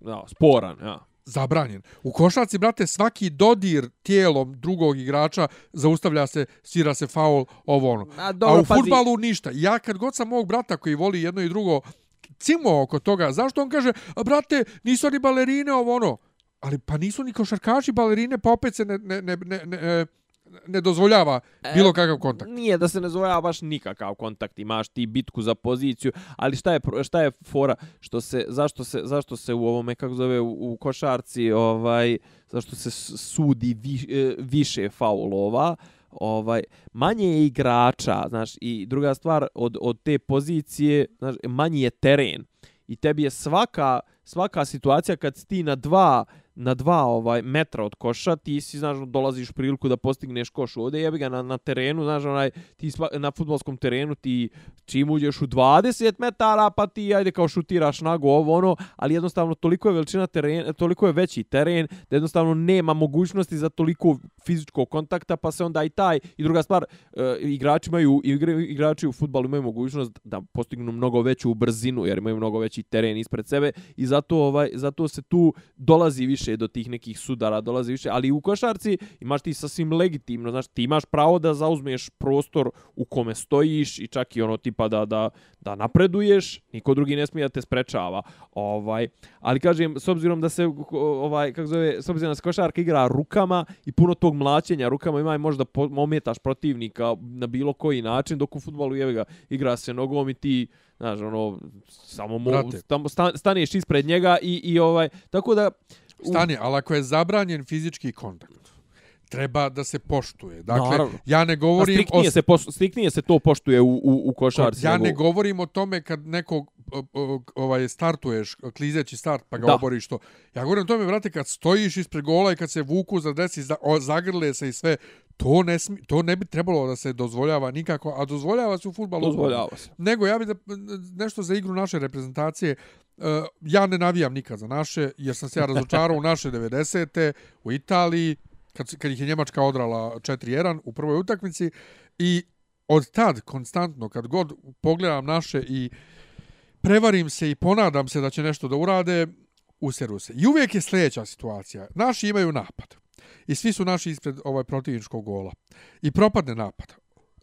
Da, sporan, ja. Zabranjen. U košarci, brate, svaki dodir tijelom drugog igrača zaustavlja se, svira se faul, ovo ono. A, A u futbalu ništa. Ja kad god sam mog brata koji voli jedno i drugo cimo oko toga, zašto on kaže, "A, brate, nisu oni balerine, ovo ono. Ali pa nisu ni košarkaši balerine, pa opet se ne, ne, ne, ne, ne, ne dozvoljava bilo kakav kontakt. Nije da se ne zove baš nikakav kontakt, imaš ti bitku za poziciju, ali šta je šta je fora? Što se zašto se zašto se u ovome kako zove u, u košarci ovaj zašto se sudi vi, e, više faulova? Ovaj manje je igrača znaš i druga stvar od od te pozicije znaš manji je teren. I tebi je svaka svaka situacija kad si ti na dva na dva ovaj metra od koša, ti si znaš dolaziš priliku da postigneš koš ovdje, jebi ga na, na terenu, znaš onaj ti sva, na fudbalskom terenu ti čim uđeš u 20 metara, pa ti ajde kao šutiraš nago ovo ono, ali jednostavno toliko je veličina terena, toliko je veći teren da jednostavno nema mogućnosti za toliko fizičkog kontakta, pa se onda i taj i druga stvar, e, igrači imaju igre, igrači u fudbalu imaju mogućnost da postignu mnogo veću brzinu jer imaju mnogo veći teren ispred sebe i zato ovaj zato se tu dolazi više do tih nekih sudara, dolazi više, ali u košarci imaš ti sasvim legitimno, znači ti imaš pravo da zauzmeš prostor u kome stojiš i čak i ono tipa da da da napreduješ, niko drugi ne smije da te sprečava. Ovaj, ali kažem s obzirom da se ovaj kako zove, s obzirom da se košarka igra rukama i puno tog mlaćenja rukama ima i možda po, ometaš protivnika na bilo koji način dok u fudbalu jevi ga igra se nogom i ti znaš ono samo mo, Brate. tamo sta, staneš ispred njega i i ovaj tako da u- Stani, ali ako je zabranjen fizički kontakt, treba da se poštuje. Dakle, Naravno. ja ne A govorim striktnije, o... se pos, striktnije se to poštuje u, u, u košarci. Ja ne govorim o tome kad nekog ovaj startuješ, klizeći start, pa ga Da. oboriš to. Ja govorim o tome, vrate, kad stojiš ispred gola i kad se vuku za desi, za, o, zagrle se i sve, To ne, smi, to ne bi trebalo da se dozvoljava nikako, a dozvoljava se u futbalu. Dozvoljava se. Nego ja bih da, nešto za igru naše reprezentacije. Uh, ja ne navijam nikad za naše, jer sam se ja razočarao u naše 90. u Italiji, kad, kad ih je Njemačka odrala 4-1 u prvoj utakmici. I od tad, konstantno, kad god pogledam naše i prevarim se i ponadam se da će nešto da urade, useru se. I uvijek je sljedeća situacija. Naši imaju napad. I svi su naši ispred ovaj protivničkog gola. I propadne napad.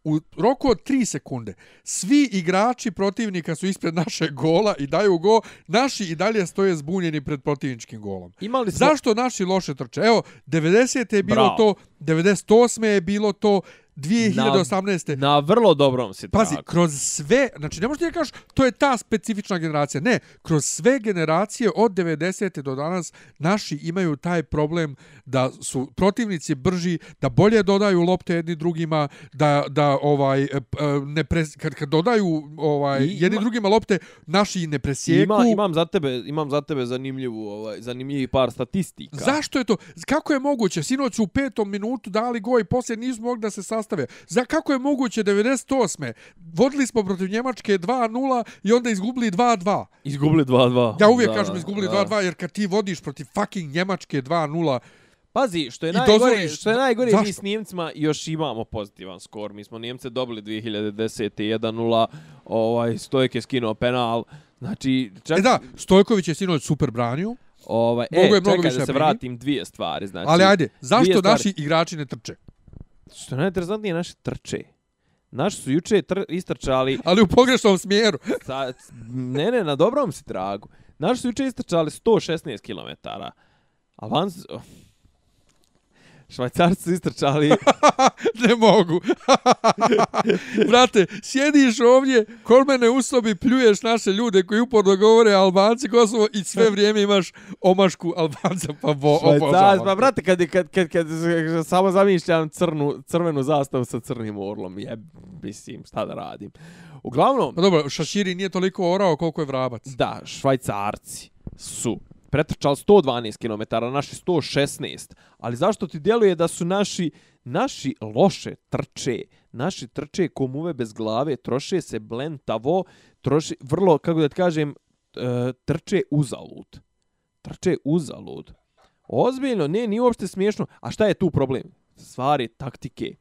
U roku od 3 sekunde svi igrači protivnika su ispred naše gola i daju go. Naši i dalje stoje zbunjeni pred protivničkim golom. Imali smo... Zašto naši loše trče? Evo, 90. je bilo Bravo. to, 98. je bilo to, 2018. Na, na vrlo dobrom si Pazi, tragu. kroz sve, znači ne možete da kažeš to je ta specifična generacija. Ne, kroz sve generacije od 90. do danas naši imaju taj problem da su protivnici brži, da bolje dodaju lopte jedni drugima, da, da ovaj e, e, ne pres, kad, kad dodaju ovaj I jedni ima- drugima lopte, naši ne presjeku. Ima, imam za tebe, imam za tebe zanimljivu, ovaj, zanimljivi par statistika. Zašto je to? Kako je moguće? Sinoć u petom minutu dali go i poslije nisu mogli da se sastave. Za kako je moguće 98. Vodili smo protiv Njemačke 2-0 i onda izgubili 2-2. Izgubili 2-2. Ja uvijek Da, kažem izgubili da. 2-2 jer kad ti vodiš protiv fucking Njemačke 2-0, Pazi, što je najgore, dozvoliš- što je najgore, zašto? mi s Njemcima još imamo pozitivan skor. Mi smo Njemce dobili 2010. 1-0, ovaj, Stojke skinuo penal. Znači, čak, e da, Stojković je sinoć super branio, ovaj, mogu je e, mnogo čekaj više da se vratim dvije stvari. Znači, ali ajde, zašto naši igrači ne trče? Što je najinteresantnije, naši trče. Naši su juče tr istrčali Ali u pogrešnom smjeru. [laughs] sa, ne, ne, na dobrom si tragu. Naši su juče istrčali 116 km. A van su... Švajcarci su istrčali [laughs] ne mogu. [laughs] Brate, sjediš ovdje, kol mene u sobi pljuješ naše ljude koji uporno govore Albanci, Kosovo i sve [laughs] vrijeme imaš omašku Albanca, pa bo, Švajcarci, pa brate, kad, kad, kad, kad, kad samo zamišljam crnu, crvenu zastavu sa crnim orlom, je, mislim, šta da radim. Uglavnom, Pa dobro, Šaširi nije toliko orao koliko je vrabac. da, švajcarci su pretrčali 112 km, naši 116. Ali zašto ti djeluje da su naši naši loše trče, naši trče komuve bez glave, troše se blentavo, troši vrlo, kako da ti kažem, e, trče uzalud. Trče uzalud. Ozbiljno, ne, nije uopšte smiješno. A šta je tu problem? Stvari taktike.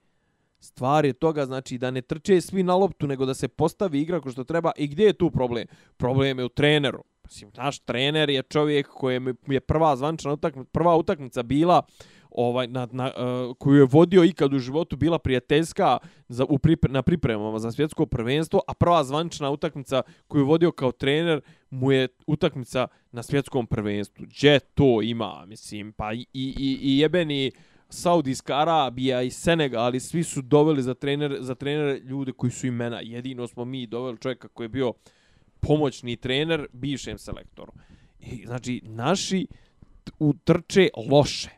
Stvar je toga, znači, da ne trče svi na loptu, nego da se postavi igra ko što treba. I gdje je tu problem? Problem je u treneru. Mislim, naš trener je čovjek kojem je prva zvančana utakmica, prva utakmica bila ovaj na, na uh, koju je vodio ikad u životu bila prijateljska za u pripre, na pripremama za svjetsko prvenstvo, a prva zvančna utakmica koju je vodio kao trener mu je utakmica na svjetskom prvenstvu. Gdje to ima, mislim, pa i, i, i jebeni Saudijska Arabija i Senegal, ali svi su doveli za trener za trener ljude koji su imena. Jedino smo mi doveli čovjeka koji je bio pomoćni trener bivšem selektoru. I, znači, naši utrče loše.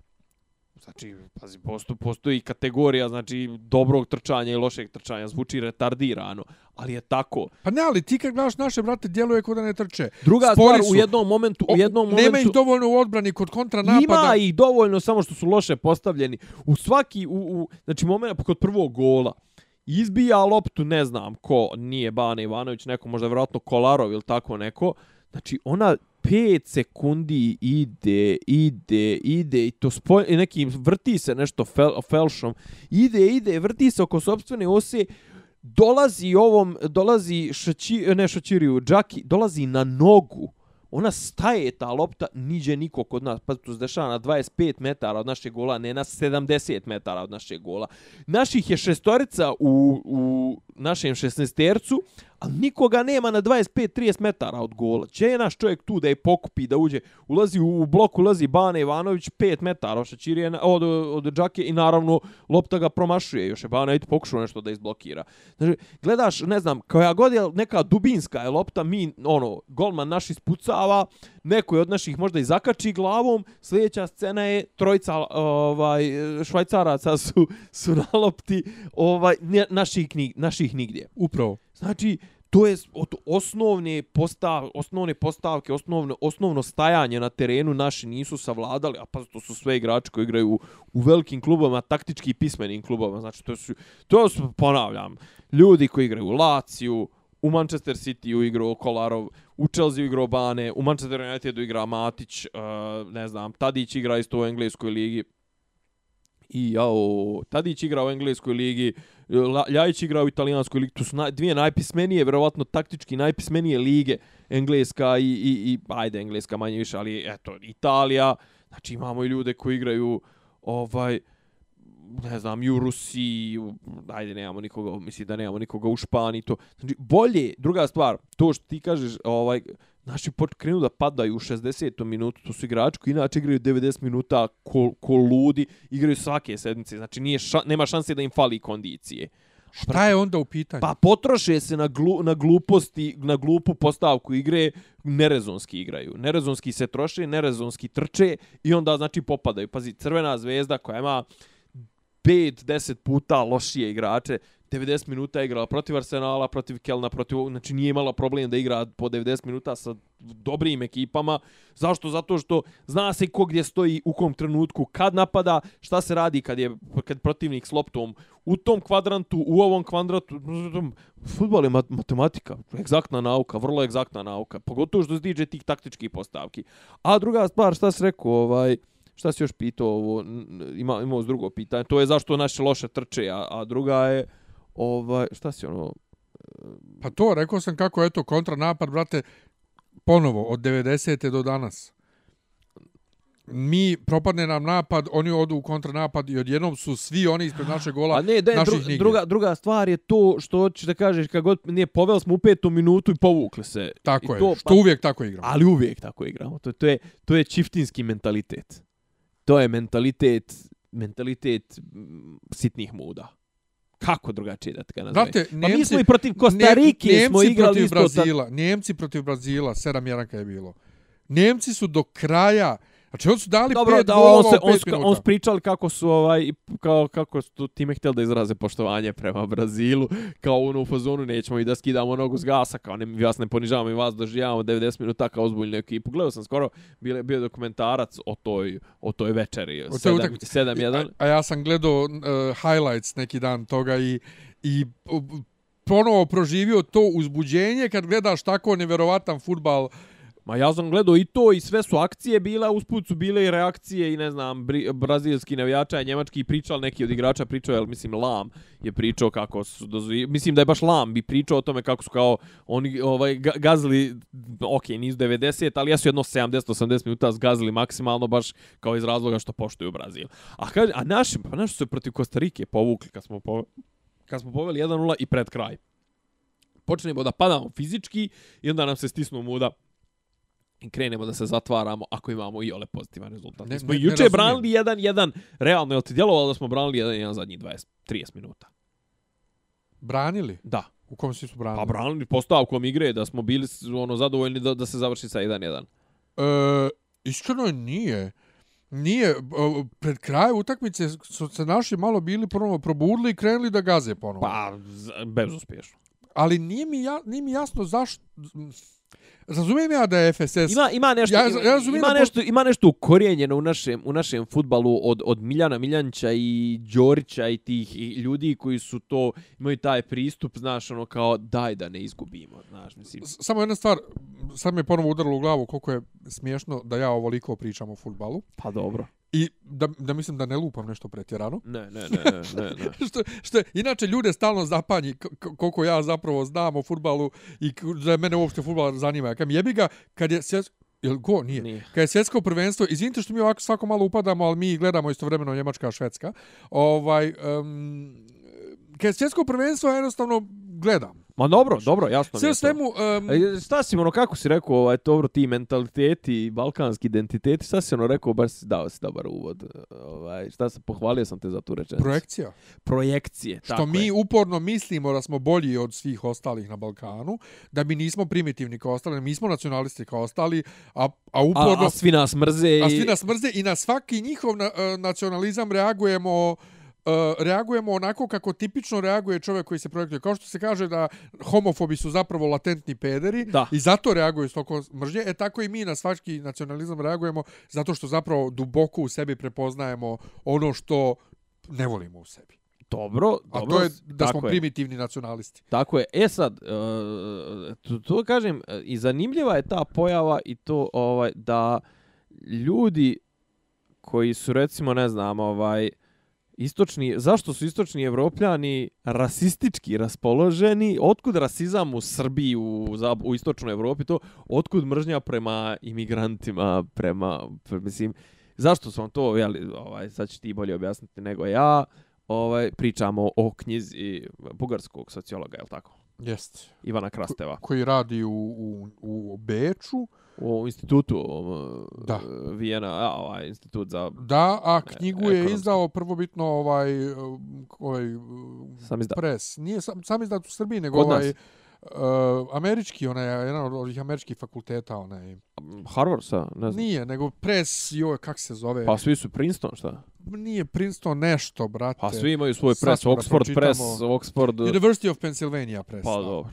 Znači, pazi, posto, postoji kategorija, znači, dobrog trčanja i lošeg trčanja. Zvuči retardirano, ali je tako. Pa ne, ali ti kad gledaš naše brate, djeluje kod da ne trče. Druga Spori stvar, su. u jednom momentu, u jednom O, momentu... Nema ih dovoljno u odbrani kod kontranapada. Ima ih dovoljno samo što su loše postavljeni. U svaki, u, u, znači moment kod prvog gola, izbija loptu, ne znam ko, nije Bane Ivanović, neko možda vjerojatno Kolarov ili tako neko. Znači ona 5 sekundi ide, ide, ide i to spoj, nekim neki vrti se nešto fel, felšom. Ide, ide, vrti se oko sobstvene ose, dolazi ovom, dolazi šači, ne šačiriju, džaki, dolazi na nogu. Ona staje ta lopta, niđe niko kod nas. Pa to se dešava na 25 metara od našeg gola, ne na 70 metara od našeg gola. Naših je šestorica u, u našem 16-tercu, ali nikoga nema na 25-30 metara od gola. Če je naš čovjek tu da je pokupi, da uđe, ulazi u blok, ulazi Bane Ivanović 5 metara od, od, od Džake i naravno lopta ga promašuje. Još je Bane Ivanović pokušao nešto da izblokira. Znači, gledaš, ne znam, koja god je neka dubinska je lopta, mi, ono, golman naš ispucava, neko je od naših možda i zakači glavom, sljedeća scena je trojica ovaj, švajcaraca su, su na lopti ovaj, ne- naših, naših nigdje. Upravo. Znači, to je od osnovne postav, osnovne postavke, osnovno osnovno stajanje na terenu naši nisu savladali, a pa to su sve igrači koji igraju u, u velikim klubovima, taktički pismenim klubovima. Znači to su to su ponavljam, ljudi koji igraju u Laciju, u Manchester City u igru Kolarov, u Chelsea igrao Bane, u Manchester Unitedu igra Matić, uh, eh, ne znam, Tadić igra isto u engleskoj ligi. I jao, Tadić igra u engleskoj ligi, Ljajić igra u italijanskoj ligi. To su naj, dvije najpismenije, verovatno taktički najpismenije lige. Engleska i, i, i ajde, Engleska manje više, ali eto, Italija. Znači imamo i ljude koji igraju ovaj ne znam, i u Rusiji, ajde, nemamo nikoga, misli da nemamo nikoga u Španiji, to. Znači, bolje, druga stvar, to što ti kažeš, ovaj, pot krenu da padaju u 60. minutu, to su igrači koji inače igraju 90 minuta ko, ko ludi, igraju svake sedmice, znači nije ša, nema šanse da im fali kondicije. Šta je onda u pitanju? Pa potroše se na, glu, na gluposti, na glupu postavku igre, nerezonski igraju. Nerezonski se troše, nerezonski trče i onda znači popadaju. Pazi, Crvena zvezda koja ima 5-10 puta lošije igrače, 90 minuta igrala protiv Arsenala, protiv Kelna, protiv, znači nije imala problem da igra po 90 minuta sa dobrim ekipama. Zašto? Zato što zna se ko gdje stoji u kom trenutku, kad napada, šta se radi kad je kad protivnik s loptom u tom kvadrantu, u ovom kvadrantu. Futbol je matematika, egzaktna nauka, vrlo egzaktna nauka, pogotovo što se tiče tih taktičkih postavki. A druga stvar, šta se rekao, ovaj, šta si još pitao, ovo, ima, imao drugo pitanje, to je zašto naše loše trče, a, a druga je, ovaj, šta si ono... Pa to, rekao sam kako je to kontranapad, brate, ponovo, od 90. do danas. Mi, propadne nam napad, oni odu u kontranapad i odjednom su svi oni ispred naše gola A ne, da, dru, druga, druga stvar je to što hoćeš da kažeš, kad god nije poveli smo u petu minutu i povukli se. Tako I je, to, što pa, uvijek tako igramo. Ali uvijek tako igramo. To, to, je, to je čiftinski mentalitet. To je mentalitet, mentalitet sitnih muda kako drugačije da ga nazove. Njemci, pa mi smo i protiv Kostarike Njemci smo igrali protiv Brazila, ta... Njemci protiv Brazila, 7-1 je bilo. Njemci su do kraja, Znači, oni su dali Dobro, pet da, on se, on, minuta. On pričali kako su, ovaj, kao, kako su time htjeli da izraze poštovanje prema Brazilu, kao ono u fazonu nećemo i da skidamo nogu s gasa, kao ne, vas ne ponižavamo i vas doživljavamo 90 minuta kao ozbiljnu ekipu. Gledao sam skoro, bio, bio dokumentarac o toj, o toj večeri, 7-1. A, a ja sam gledao uh, highlights neki dan toga i, i ponovo proživio to uzbuđenje kad gledaš tako neverovatan futbal Ma ja sam gledao i to i sve su akcije bila, usput su bile i reakcije i ne znam, bri, brazilski navijača i njemački pričal, neki od igrača pričao, jel mislim Lam je pričao kako su, dozvi, mislim da je baš Lam bi pričao o tome kako su kao oni ovaj, gazili, ok, nisu 90, ali ja su jedno 70-80 minuta zgazili maksimalno baš kao iz razloga što poštuju Brazil. A, kaže, a naši, pa naši su protiv Kostarike povukli kad smo, po, kad smo poveli 1-0 i pred kraj. Počnemo da padamo fizički i onda nam se stisnu muda krenemo da se zatvaramo ako imamo i ole pozitivan rezultat. Ne, smo ne, juče ne branili 1-1, realno je li ti djelovalo da smo branili 1-1 zadnjih 20 30 minuta? Branili? Da. U kom svi su branili? Pa branili postavkom igre da smo bili ono zadovoljni da, da se završi sa 1-1. E, iskreno nije. Nije. Pred kraju utakmice su se naši malo bili prvo probudili i krenuli da gaze ponovo. Pa, bezuspješno. Ali nije mi, ja, nije mi jasno zašto... Razumijem ja da je FSS... Ima, ima, nešto, ja, ja ima, nešto, ima nešto ukorijenjeno u našem, u našem futbalu od, od Miljana Miljanća i Đorića i tih ljudi koji su to, imaju taj pristup, znaš, ono kao daj da ne izgubimo, znaš, mislim. Samo jedna stvar, sad mi je ponovo udarilo u glavu koliko je smiješno da ja ovoliko pričam o futbalu. Pa dobro. I da, da mislim da ne lupam nešto pretjerano. Ne, ne, ne, ne, ne. [laughs] što, što, inače, ljude stalno zapanji koliko ja zapravo znam o futbalu i da mene uopšte futbal zanima. Kad jebi ga, kad je svjetsko... Jel go? Nije. Nije. Kad je svjetsko prvenstvo, izvinite što mi ovako svako malo upadamo, ali mi gledamo istovremeno Njemačka, Švedska. Ovaj, um, kad je svjetsko prvenstvo, jednostavno gledam. Ma dobro, dobro, jasno. Sve svemu... Um... Šta si ono, kako si rekao, ovaj, dobro, ti mentaliteti, balkanski identiteti, šta si ono rekao, baš si dao si dobar uvod. Ovaj, šta se, pohvalio sam te za tu rečenicu. Projekcija. Projekcije, Što mi je. uporno mislimo da smo bolji od svih ostalih na Balkanu, da mi nismo primitivni kao ostali, mi smo nacionalisti kao ostali, a, a uporno... A, a svi nas mrze i... A svi nas mrze i na svaki njihov na, uh, nacionalizam reagujemo... Uh, reagujemo onako kako tipično reaguje čovjek koji se projektuje. Kao što se kaže da homofobi su zapravo latentni pederi Da. i zato reaguju s toliko mržnje, e tako i mi na svački nacionalizam reagujemo zato što zapravo duboko u sebi prepoznajemo ono što ne volimo u sebi. Dobro, A dobro. to je da smo je. primitivni nacionalisti. Tako je. E sad, uh, to, to kažem, e, i zanimljiva je ta pojava i to ovaj da ljudi koji su recimo, ne znam, ovaj istočni, zašto su istočni evropljani rasistički raspoloženi? Otkud rasizam u Srbiji, u, u istočnoj Evropi to? Otkud mržnja prema imigrantima, prema, pre, mislim, zašto su vam to, jeli, ovaj, sad ćeš ti bolje objasniti nego ja, ovaj, pričamo o knjizi bugarskog sociologa, je li tako? Jest. Ivana Krasteva. Koji radi u, u, u Beču. U institutu um, Da. Vijena, a, ovaj institut za Da, a knjigu je ekonomski. izdao prvobitno ovaj, ovaj Sam izda- pres. Nije sam, sam izdat u Srbiji, nego Kod nas. ovaj uh, američki, onaj, jedan od ovih američkih fakulteta, onaj. Harvard sa, ne znam. Nije, nego pres, joj, kak se zove? Pa svi su Princeton, šta? Nije Princeton nešto, brate. Pa svi imaju svoj pres, Oxford press, pročitamo. Oxford... University of Pennsylvania press. Pa dobro.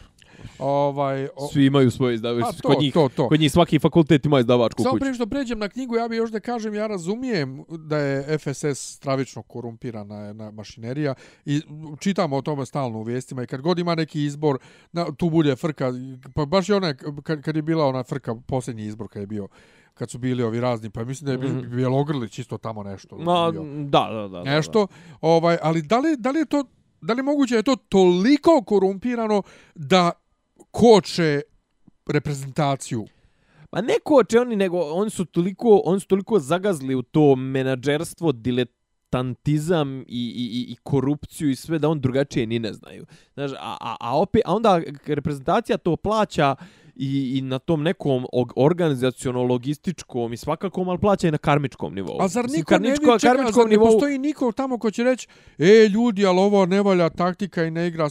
Ovaj, o, Svi imaju svoj izdavač. Pa to, kod njih, to, to. Kod njih svaki fakultet ima izdavačku Samo kuću. prije što pređem na knjigu, ja bih još da kažem, ja razumijem da je FSS stravično korumpirana jedna mašinerija i čitamo o tome stalno u vijestima i kad god ima neki izbor, na, tu bude frka, pa baš je ona, kad, kad je bila ona frka, posljednji izbor kad je bio, kad su bili ovi razni, pa mislim da je Mhm. mm. Bjelogrlić isto tamo nešto. Ma, bio. da, da, da. da, nešto, ovaj, ali da li, da li je to, da li moguće da je to toliko korumpirano da koče reprezentaciju? Pa ne koče oni, nego oni su toliko, oni su toliko zagazli u to menadžerstvo, diletantizam i, i, i, i korupciju i sve da on drugačije ni ne znaju. Znaš, a, a, a, opet, a onda reprezentacija to plaća i, i na tom nekom og- organizaciono-logističkom i svakakom, ali plaća i na karmičkom nivou. A zar niko ne vidi, čekaj, a karmičkom zar ne nivou- postoji niko tamo ko će reći, e, ljudi, ali ovo ne valja taktika i ne igra...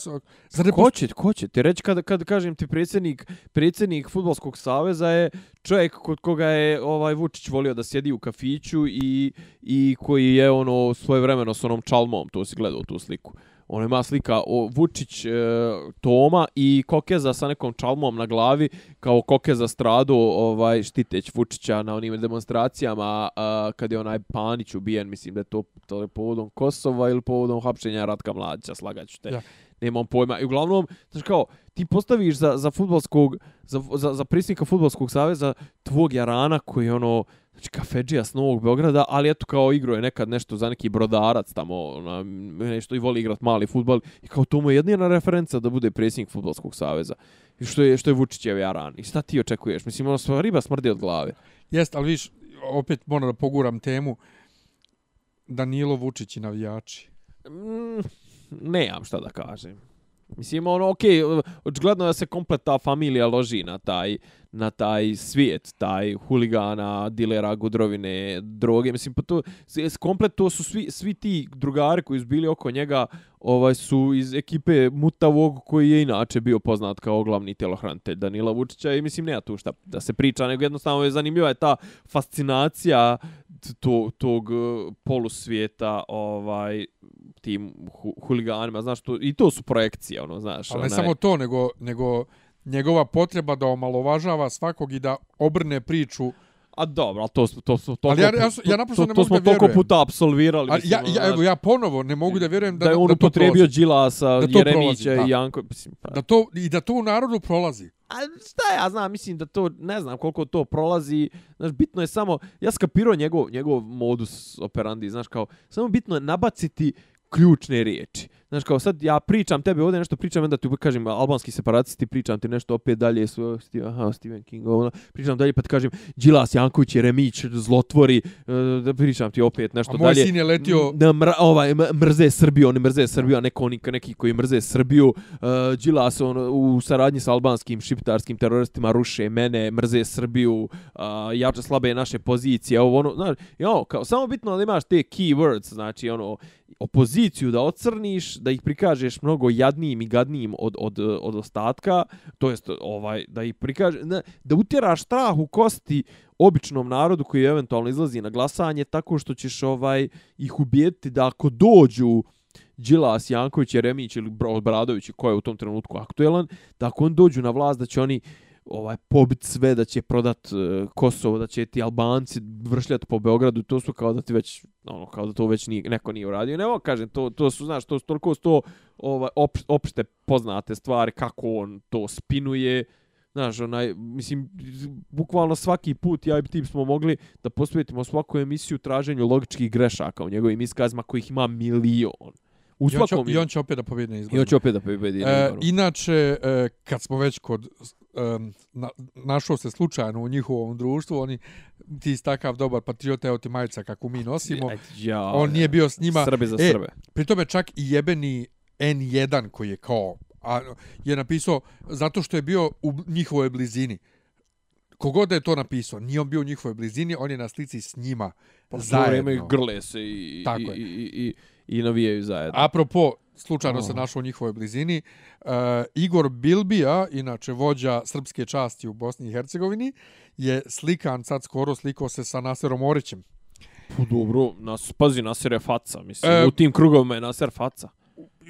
Zar ne Ko će, ko će ti reći kad, kad kažem ti predsjednik, predsjednik futbolskog saveza je čovjek kod koga je ovaj Vučić volio da sjedi u kafiću i, i koji je ono svoje vremeno s onom čalmom, to si gledao tu sliku. Ono ima slika o Vučić, e, Toma i Kokeza sa nekom čalmom na glavi, kao Kokeza strado ovaj, štiteć Vučića na onim demonstracijama a, kad je onaj Panić ubijen, mislim da je to, to je povodom Kosova ili povodom hapšenja Ratka Mladića, slagaću te. Ja. Nemam pojma. I uglavnom, znači kao, ti postaviš za, za futbolskog, za, za, za predsjednika futbolskog saveza tvog Jarana koji je ono, znači kafedžija s Novog Beograda, ali eto kao igro je nekad nešto za neki brodarac tamo, ona, nešto i voli igrat mali futbol i kao to mu je jedina referenca da bude predsjednik futbolskog saveza. I što je, što je Vučićev Jaran. I šta ti očekuješ? Mislim, ono, sva riba smrdi od glave. Jest, ali viš, opet moram da poguram temu, Danilo Vučić i navijači. Mm, nemam šta da kažem. Mislim, ono, okej, okay, očigledno da se komplet ta familija loži na taj, na taj svijet, taj huligana, dilera, gudrovine, droge. Mislim, pa to, komplet to su svi, svi ti drugari koji su bili oko njega, ovaj, su iz ekipe Mutavog, koji je inače bio poznat kao glavni telohranitelj Danila Vučića i mislim, nema tu šta da se priča, nego jednostavno je zanimljiva je ta fascinacija to, tog eh, polusvijeta ovaj tim hu, huliganima, znaš, to, i to su projekcije, ono, znaš. Ali ne samo to, nego, nego njegova potreba da omalovažava svakog i da obrne priču. A dobro, ali to, smo- to, smo Ali ja- ja ja naprosto to, ne to, mogu smo da toliko puta apsolvirali. Mislim, ja, ja, evo, ja ponovo ne mogu da vjerujem da, da je on to upotrebio. Đilasa, to Jeremića i Janko, mislim, pa. Da to, I da to u narodu prolazi. A šta ja znam, mislim da to, ne znam koliko to prolazi, znaš, bitno je samo, ja skapirao njegov, njegov modus operandi, znaš, kao, samo bitno je nabaciti ključne riječi. Znaš, kao sad ja pričam tebe ovdje nešto pričam, onda ti kažem albanski separatisti, pričam ti nešto opet dalje, su, aha, Stephen King, ono, pričam dalje pa ti kažem Đilas, Janković, Jeremić, zlotvori, e, da pričam ti opet nešto A moj dalje. sin je letio... Da mra, ovaj, mrze Srbiju, oni mrze Srbiju, a neko oni, neki koji mrze Srbiju. Uh, Đilas on, u saradnji sa albanskim šiptarskim teroristima ruše mene, mrze Srbiju, uh, jače slabe naše pozicije, ovo ono, znaš, jo, kao, samo bitno da imaš te keywords, znači ono, opoziciju da ocrniš, da ih prikažeš mnogo jadnijim i gadnijim od, od, od ostatka, to jest ovaj, da ih prikaže, ne, da utjeraš strah u kosti običnom narodu koji eventualno izlazi na glasanje tako što ćeš ovaj ih ubijeti da ako dođu Đilas, Janković, Jeremić ili Bradović ko je u tom trenutku aktuelan, da ako on dođu na vlast da će oni ovaj pobit sve da će prodat uh, Kosovo da će ti Albanci vršljati po Beogradu to su kao da ti već ono kao da to već nije, neko nije uradio. Ne kažem to to su znaš to su toliko sto ovaj op, opšte poznate stvari kako on to spinuje. Znaš onaj mislim bukvalno svaki put ja i tim smo mogli da posvetimo svaku emisiju traženju logičkih grešaka u njegovim iskazima kojih ima milion. U svakom I on će opet da pobjedi na izborima. I on će opet da pobjedi na izborima. E, inače, e, kad smo već kod... E, na, našao se slučajno u njihovom društvu, oni ti takav dobar patriot, evo ti majica kako mi nosimo. Ja, on nije bio s njima. Srbe za Srbe. E, pri tome čak i jebeni N1 koji je kao... A, je napisao zato što je bio u njihovoj blizini. Kogod je to napisao, nije on bio u njihovoj blizini, on je na slici s njima pa, zajedno. Pa grle se i, Tako i, i, i, i i navijaju zajedno. Apropo, slučajno oh. se našao u njihovoj blizini, uh, Igor Bilbija, inače vođa srpske časti u Bosni i Hercegovini, je slikan, sad skoro slikao se sa Naserom Orićem. Pa dobro, nas, pazi, Naser je faca, mislim, e, u tim krugovima je Naser faca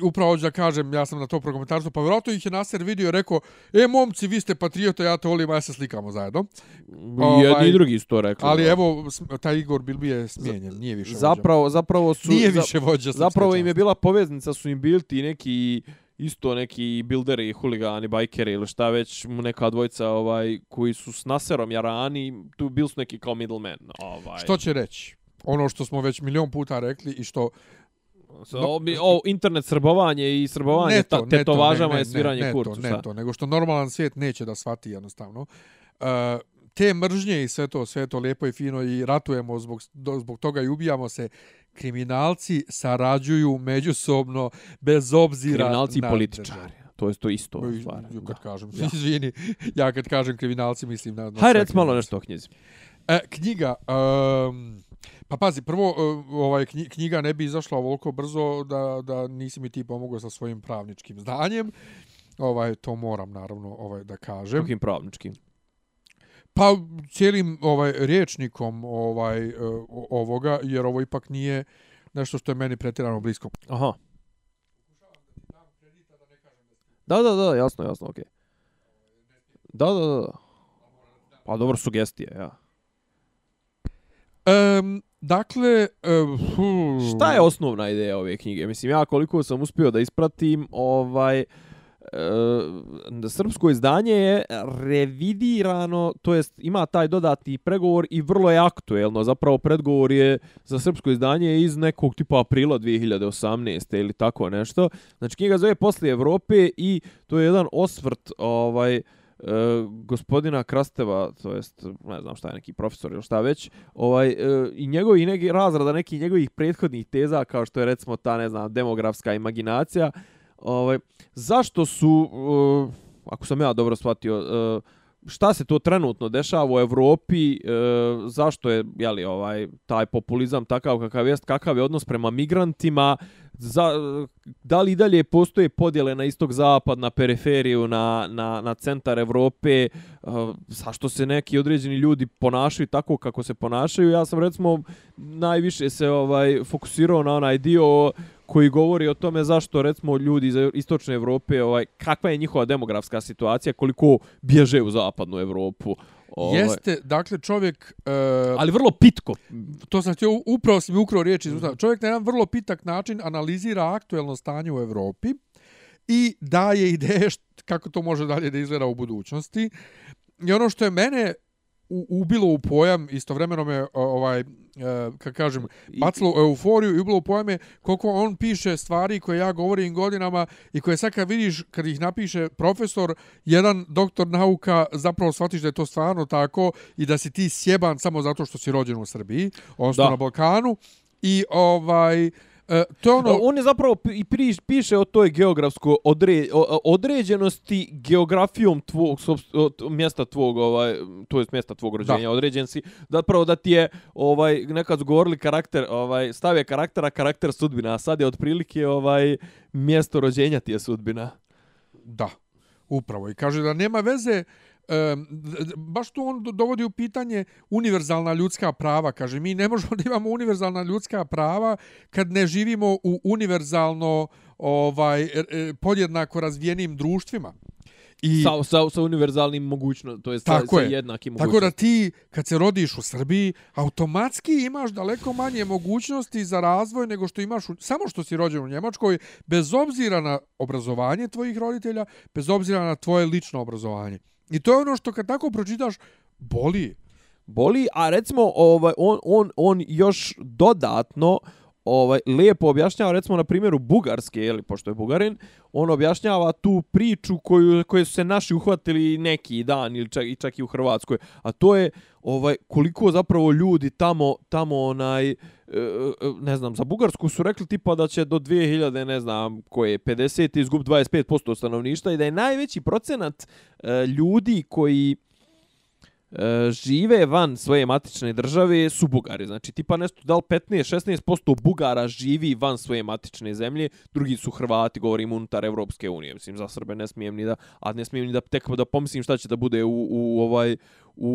upravo hoću da kažem, ja sam na to prokomentarstvo, pa vjerojatno ih je Nasser vidio i rekao, e, momci, vi ste patriota, ja te volim, ja se slikamo zajedno. I jedni ovaj, i drugi su to rekli. Ali da. evo, taj Igor Bilbi je smijenjen, nije više zapravo, vođa. Zapravo su... Nije više vođa. Zapravo im je bila poveznica, su im bili ti neki isto neki bilderi, huligani, bajkeri ili šta već, neka dvojica ovaj, koji su s Naserom Jarani, tu bili su neki kao middleman. Ovaj. Što će reći? Ono što smo već milion puta rekli i što So, no, o, internet srbovanje i srbovanje ta, tetovažama je sviranje neto, kurcu. Neto, neto, nego što normalan svijet neće da shvati jednostavno. Uh, te mržnje i sve to, sve to lijepo i fino i ratujemo zbog, zbog toga i ubijamo se. Kriminalci sarađuju međusobno bez obzira Kriminalci na... Kriminalci i političari. To je to isto stvar. Kad da. kažem, ja. [laughs] izvini, ja kad kažem kriminalci mislim na... na Hajde, rec malo nešto o knjizi. E, knjiga, um, Pa pazi, prvo, e, ovaj knjiga ne bi izašla ovoliko brzo da, da nisi mi ti pomogao sa svojim pravničkim znanjem. Ovaj, to moram, naravno, ovaj da kažem. Kakim pravničkim? Pa cijelim ovaj riječnikom ovaj e, ovoga jer ovo ipak nije nešto što je meni pretjerano blisko. Aha. Da, da, da, jasno, jasno, okej. Okay. Da, da, da. Pa dobro sugestije, ja. Um, Dakle, uh, šta je osnovna ideja ove knjige? Mislim, ja koliko sam uspio da ispratim, ovaj, uh, srpsko izdanje je revidirano, to jest ima taj dodatni pregovor i vrlo je aktuelno. Zapravo predgovor je za srpsko izdanje iz nekog tipa aprila 2018. ili tako nešto. Znači, knjiga zove Poslije Evrope i to je jedan osvrt ovaj, uh, e, gospodina Krasteva, to jest, ne znam šta je neki profesor ili šta već, ovaj, e, i njegovi neki razrada nekih njegovih prethodnih teza, kao što je recimo ta, ne znam, demografska imaginacija, ovaj, zašto su, e, ako sam ja dobro shvatio, e, šta se to trenutno dešava u Evropi, e, zašto je jeli, ovaj taj populizam takav kakav jest, kakav je odnos prema migrantima, za, da li dalje postoje podjele na istog zapad, na periferiju, na, na, na centar Evrope, uh, zašto se neki određeni ljudi ponašaju tako kako se ponašaju. Ja sam recimo najviše se ovaj fokusirao na onaj dio koji govori o tome zašto recimo ljudi iz istočne Evrope, ovaj kakva je njihova demografska situacija, koliko bježe u zapadnu Evropu. Ovaj. Jeste, dakle, čovjek... Uh, ali vrlo pitko. To sam htio, upravo si mi ukrao riječi. Mm -hmm. Čovjek na jedan vrlo pitak način analizira aktuelno stanje u Evropi i daje ideje št, kako to može dalje da izgleda u budućnosti. I ono što je mene ubilo u pojam, istovremeno me ovaj uh, kako kažem, bacilo u euforiju i ubilo pojame koliko on piše stvari koje ja govorim godinama i koje sad kad vidiš, kad ih napiše profesor, jedan doktor nauka, zapravo shvatiš da je to stvarno tako i da si ti sjeban samo zato što si rođen u Srbiji, odnosno na Balkanu. I ovaj E, to je ono... On je zapravo i priš, piše o toj geografskoj odre, određenosti geografijom tvog mjesta tvog ovaj to jest mjesta tvog rođenja Da. određen si zapravo da ti je ovaj nekad govorili karakter ovaj stav je karaktera karakter sudbina a sad je otprilike ovaj mjesto rođenja ti je sudbina Da, upravo. I kaže da nema veze, um, baš tu on do- dovodi u pitanje univerzalna ljudska prava. Kaže, mi ne možemo [laughs] da imamo univerzalna ljudska prava kad ne živimo u univerzalno ovaj e, e, podjednako razvijenim društvima. I sa, sa, sa univerzalnim mogućnostima to jest sa, Tako sa je. jednakim Tako da mogućnostima ti, kad se rodiš u Srbiji, automatski imaš daleko manje mogućnosti za razvoj nego što imaš u, samo što si rođen u Njemačkoj, bez obzira na obrazovanje tvojih roditelja, bez obzira na tvoje lično obrazovanje. I to je ono što kad tako pročitaš, boli. boli, a recimo ovaj on on on još dodatno ovaj lijepo objašnjava recimo na primjeru Bugarske, je li pošto je Bugarin, on objašnjava tu priču koju koje su se naši uhvatili neki dan ili čak i čak i u Hrvatskoj, a to je ovaj koliko zapravo ljudi tamo tamo onaj e, e ne znam za Bugarsku su rekli tipa da će do 2000 ne znam koje 50 izgub 25% stanovništva i da je najveći procenat e, ljudi koji E, žive van svoje matične države su Bugari. Znači, tipa nešto, da li 15-16% Bugara živi van svoje matične zemlje, drugi su Hrvati, govorim, unutar Evropske unije. Mislim, za Srbe ne smijem ni da, a ne smijem ni da tek da pomislim šta će da bude u, u ovaj, u,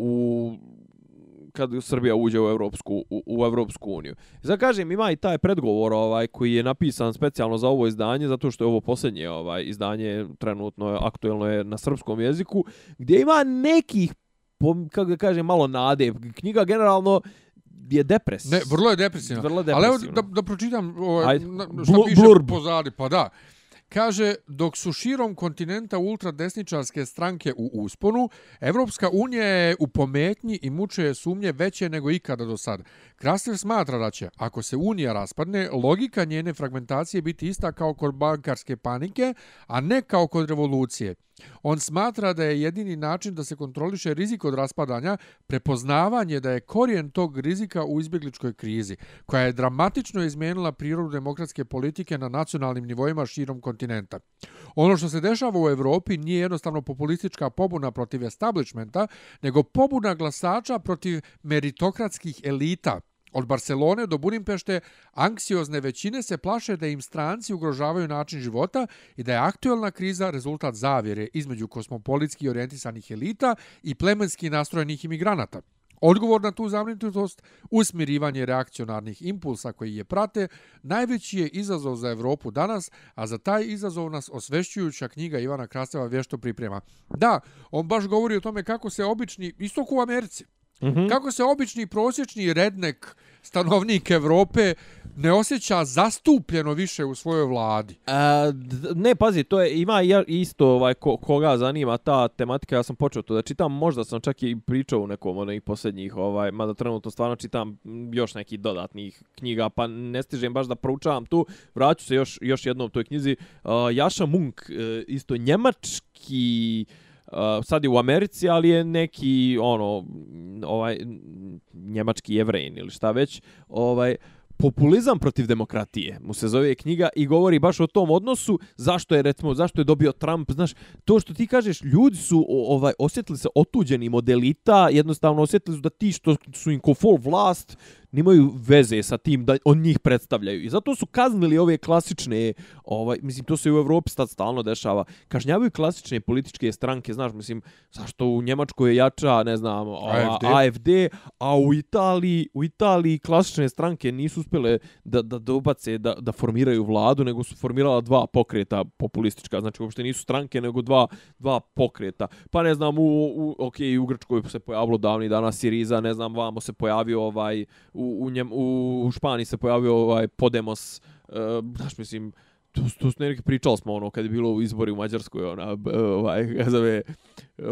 u kad Srbija uđe u Evropsku u, u Evropsku uniju. I kažem ima i taj predgovor ovaj koji je napisan specijalno za ovo izdanje zato što je ovo posljednje ovaj izdanje trenutno je aktuelno je na srpskom jeziku gdje ima nekih kako da kažem malo nade. Knjiga generalno je depresivna. Ne, vrlo je depresivno. Vrlo Ali evo da, da pročitam ovaj, Ajde. na, šta Blu- piše blurb. pozadi. Pa da. Kaže, dok su širom kontinenta ultradesničarske stranke u usponu, Evropska unija je u pometnji i muče je sumnje veće nego ikada do sad. Krasner smatra da će, ako se unija raspadne, logika njene fragmentacije biti ista kao kod bankarske panike, a ne kao kod revolucije. On smatra da je jedini način da se kontroliše rizik od raspadanja prepoznavanje da je korijen tog rizika u izbjegličkoj krizi, koja je dramatično izmijenila prirodu demokratske politike na nacionalnim nivoima širom kontinenta. Ono što se dešava u Evropi nije jednostavno populistička pobuna protiv establishmenta, nego pobuna glasača protiv meritokratskih elita, Od Barcelone do Budimpešte anksiozne većine se plaše da im stranci ugrožavaju način života i da je aktuelna kriza rezultat zavjere između kosmopolitski orijentisanih elita i plemenski nastrojenih imigranata. Odgovor na tu zabrinutost, usmirivanje reakcionarnih impulsa koji je prate, najveći je izazov za Evropu danas, a za taj izazov nas osvešćujuća knjiga Ivana Krasteva vješto priprema. Da, on baš govori o tome kako se obični, isto kao u Americi, Mhm. Kako se obični prosječni rednek stanovnik Evrope ne osjeća zastupljeno više u svojoj vladi. E, ne, pazi, to je, ima ja- isto ovaj, ko, koga zanima ta tematika, ja sam počeo to da čitam, možda sam čak i pričao u nekom od onih posljednjih, ovaj, mada trenutno stvarno čitam još nekih dodatnih knjiga, pa ne stižem baš da proučavam tu, vraću se još, još jednom toj knjizi. Uh, Jaša Munk, uh, isto njemački, Uh, Uh, sad je u Americi, ali je neki ono ovaj njemački jevrejin ili šta već, ovaj populizam protiv demokratije mu se zove knjiga i govori baš o tom odnosu zašto je recimo zašto je dobio Trump znaš to što ti kažeš ljudi su ovaj osjetili se otuđeni od elita jednostavno osjetili su da ti što su im ko full vlast nimaju veze sa tim da on njih predstavljaju. I zato su kaznili ove klasične, ovaj, mislim, to se i u Evropi sad stalno dešava, kažnjavaju klasične političke stranke, znaš, mislim, zašto u Njemačkoj je jača, ne znam, ova, AFD. AFD, a u Italiji, u Italiji klasične stranke nisu uspjele da, da dobace, da, da formiraju vladu, nego su formirala dva pokreta populistička, znači uopšte nisu stranke, nego dva, dva pokreta. Pa ne znam, u, u, ok, u Grčkoj se pojavilo davni dana Siriza, ne znam, vamo se pojavio ovaj, u, u, Njem, u, u Španiji se pojavio ovaj Podemos, uh, znaš, mislim, to, to su neki pričali smo ono kad je bilo u izbori u Mađarskoj ona ovaj [laughs] kako zove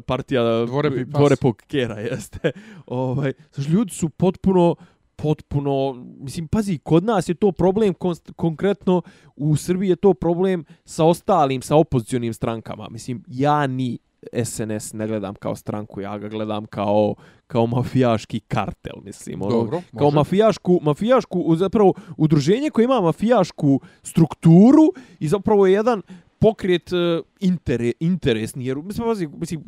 partija Dvorepi pas. Dvorepog Kera [laughs] jeste ovaj znači ljudi su potpuno potpuno, mislim, pazi, kod nas je to problem konst, konkretno, u Srbiji je to problem sa ostalim, sa opozicionim strankama. Mislim, ja ni SNS ne gledam kao stranku, ja ga gledam kao, kao mafijaški kartel, mislim. Ono, Dobro, kao može. mafijašku, mafijašku, u- zapravo udruženje koje ima mafijašku strukturu i zapravo je jedan pokret uh, intere, interesni, jer mislim, pazi, mislim,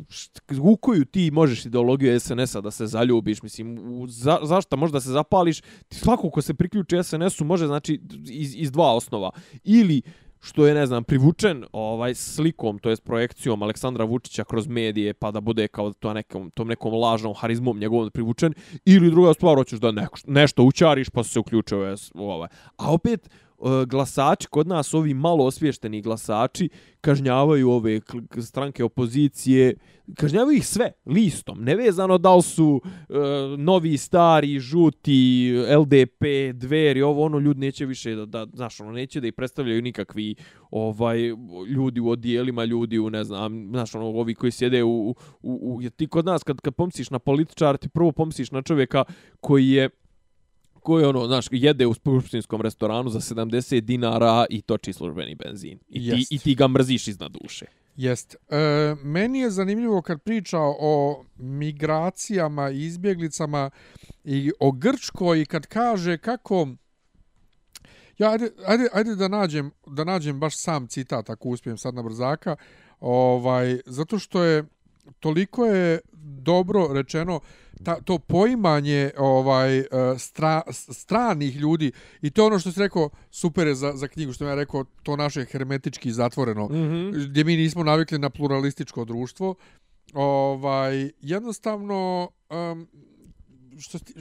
u koju ti možeš ideologiju SNS-a da se zaljubiš, mislim, u, za, zašto možda se zapališ, ti svako ko se priključi SNS-u može, znači, iz, iz dva osnova. Ili što je, ne znam, privučen ovaj slikom, to jest projekcijom Aleksandra Vučića kroz medije, pa da bude kao to nekom, tom nekom lažnom harizmom njegovom privučen, ili druga stvar, hoćeš da neko, nešto učariš, pa se uključio u ovaj. A opet, E, glasači, kod nas ovi malo osvješteni glasači, kažnjavaju ove stranke opozicije, kažnjavaju ih sve, listom, nevezano da li su e, novi, stari, žuti, LDP, dveri, ovo ono, ljudi neće više da, da, znaš, ono, neće da ih predstavljaju nikakvi ovaj ljudi u odijelima, ljudi u, ne znam, znaš, ono, ovi koji sjede u, u, u ti kod nas, kad, kad pomisliš na političar, ti prvo pomisliš na čovjeka koji je koji ono, znaš, jede u skupštinskom restoranu za 70 dinara i toči službeni benzin. I ti, Jest. i ti ga mrziš iznad duše. Jest. E, meni je zanimljivo kad priča o migracijama i izbjeglicama i o Grčkoj i kad kaže kako Ja, ajde, ajde, ajde da nađem da nađem baš sam citat ako uspijem sad na brzaka. Ovaj zato što je toliko je dobro rečeno ta, to poimanje ovaj e, stra, stranih ljudi i to ono što si rekao super je za, za knjigu što ja rekao to naše hermetički zatvoreno Mm -hmm. gdje mi nismo navikli na pluralističko društvo. Ovaj jednostavno um, što sti,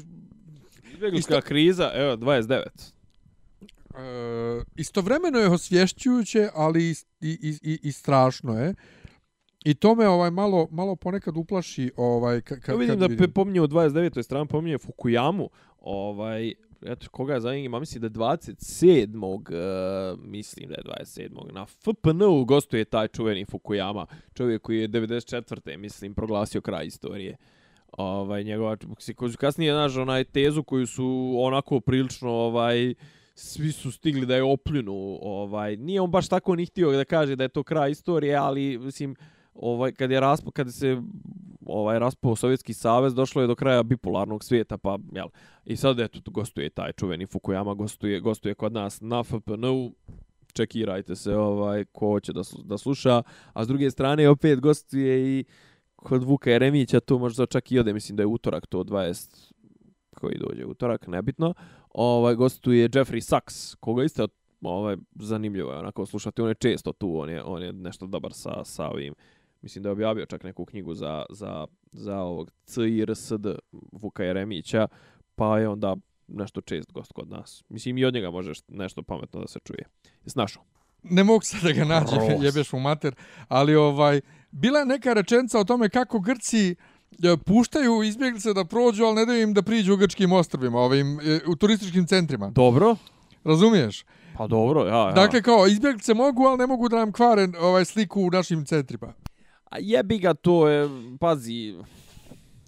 Izbjeglička kriza, evo, 29. e, istovremeno je osvješćujuće, ali i, i, i, i strašno je. I to me ovaj malo malo ponekad uplaši ovaj ka, ka, Ja vidim kad da vidim. pominje u 29. strani, pominje Fukuyamu, ovaj, eto, koga je zanima, mislim da je 27. Uh, mislim da je 27. Na FPN-u gostuje taj čuveni Fukuyama, čovjek koji je 94. mislim proglasio kraj istorije. Ovaj njegova koju kasnije znaš onaj tezu koju su onako prilično ovaj svi su stigli da je opljunu, ovaj nije on baš tako ni htio da kaže da je to kraj istorije, ali mislim ovaj kad je raspo kad se ovaj raspao Sovjetski savez došlo je do kraja bipolarnog svijeta pa jel i sad eto gostuje taj čuveni Fukuyama gostuje gostuje kod nas na FPN-u čekirajte se ovaj ko hoće da da sluša. A s druge strane opet gostuje i kod Vuka Jeremića to možda čak i ode mislim da je utorak to 20 koji dođe utorak nebitno. Ovaj gostuje Jeffrey Sachs koga isto ovaj zanimljivo je onako slušati on je često tu on je on je nešto dobar sa sa ovim mislim da je objavio čak neku knjigu za, za, za ovog CIRSD Vuka Jeremića, pa je onda nešto čest gost kod nas. Mislim, i od njega možeš nešto pametno da se čuje. Jesi našao? ne mogu sad da ga nađem, Ros. [laughs] jebeš mu mater, ali ovaj, bila je neka rečenica o tome kako Grci e, puštaju izbjeglice da prođu, ali ne daju im da priđu u grčkim ostrovima, ovim, e, u turističkim centrima. Dobro. Razumiješ? Pa dobro, ja, ja. Dakle, kao, izbjeglice mogu, ali ne mogu da nam kvare ovaj, sliku u našim centrima. A jebi ga to je, pazi,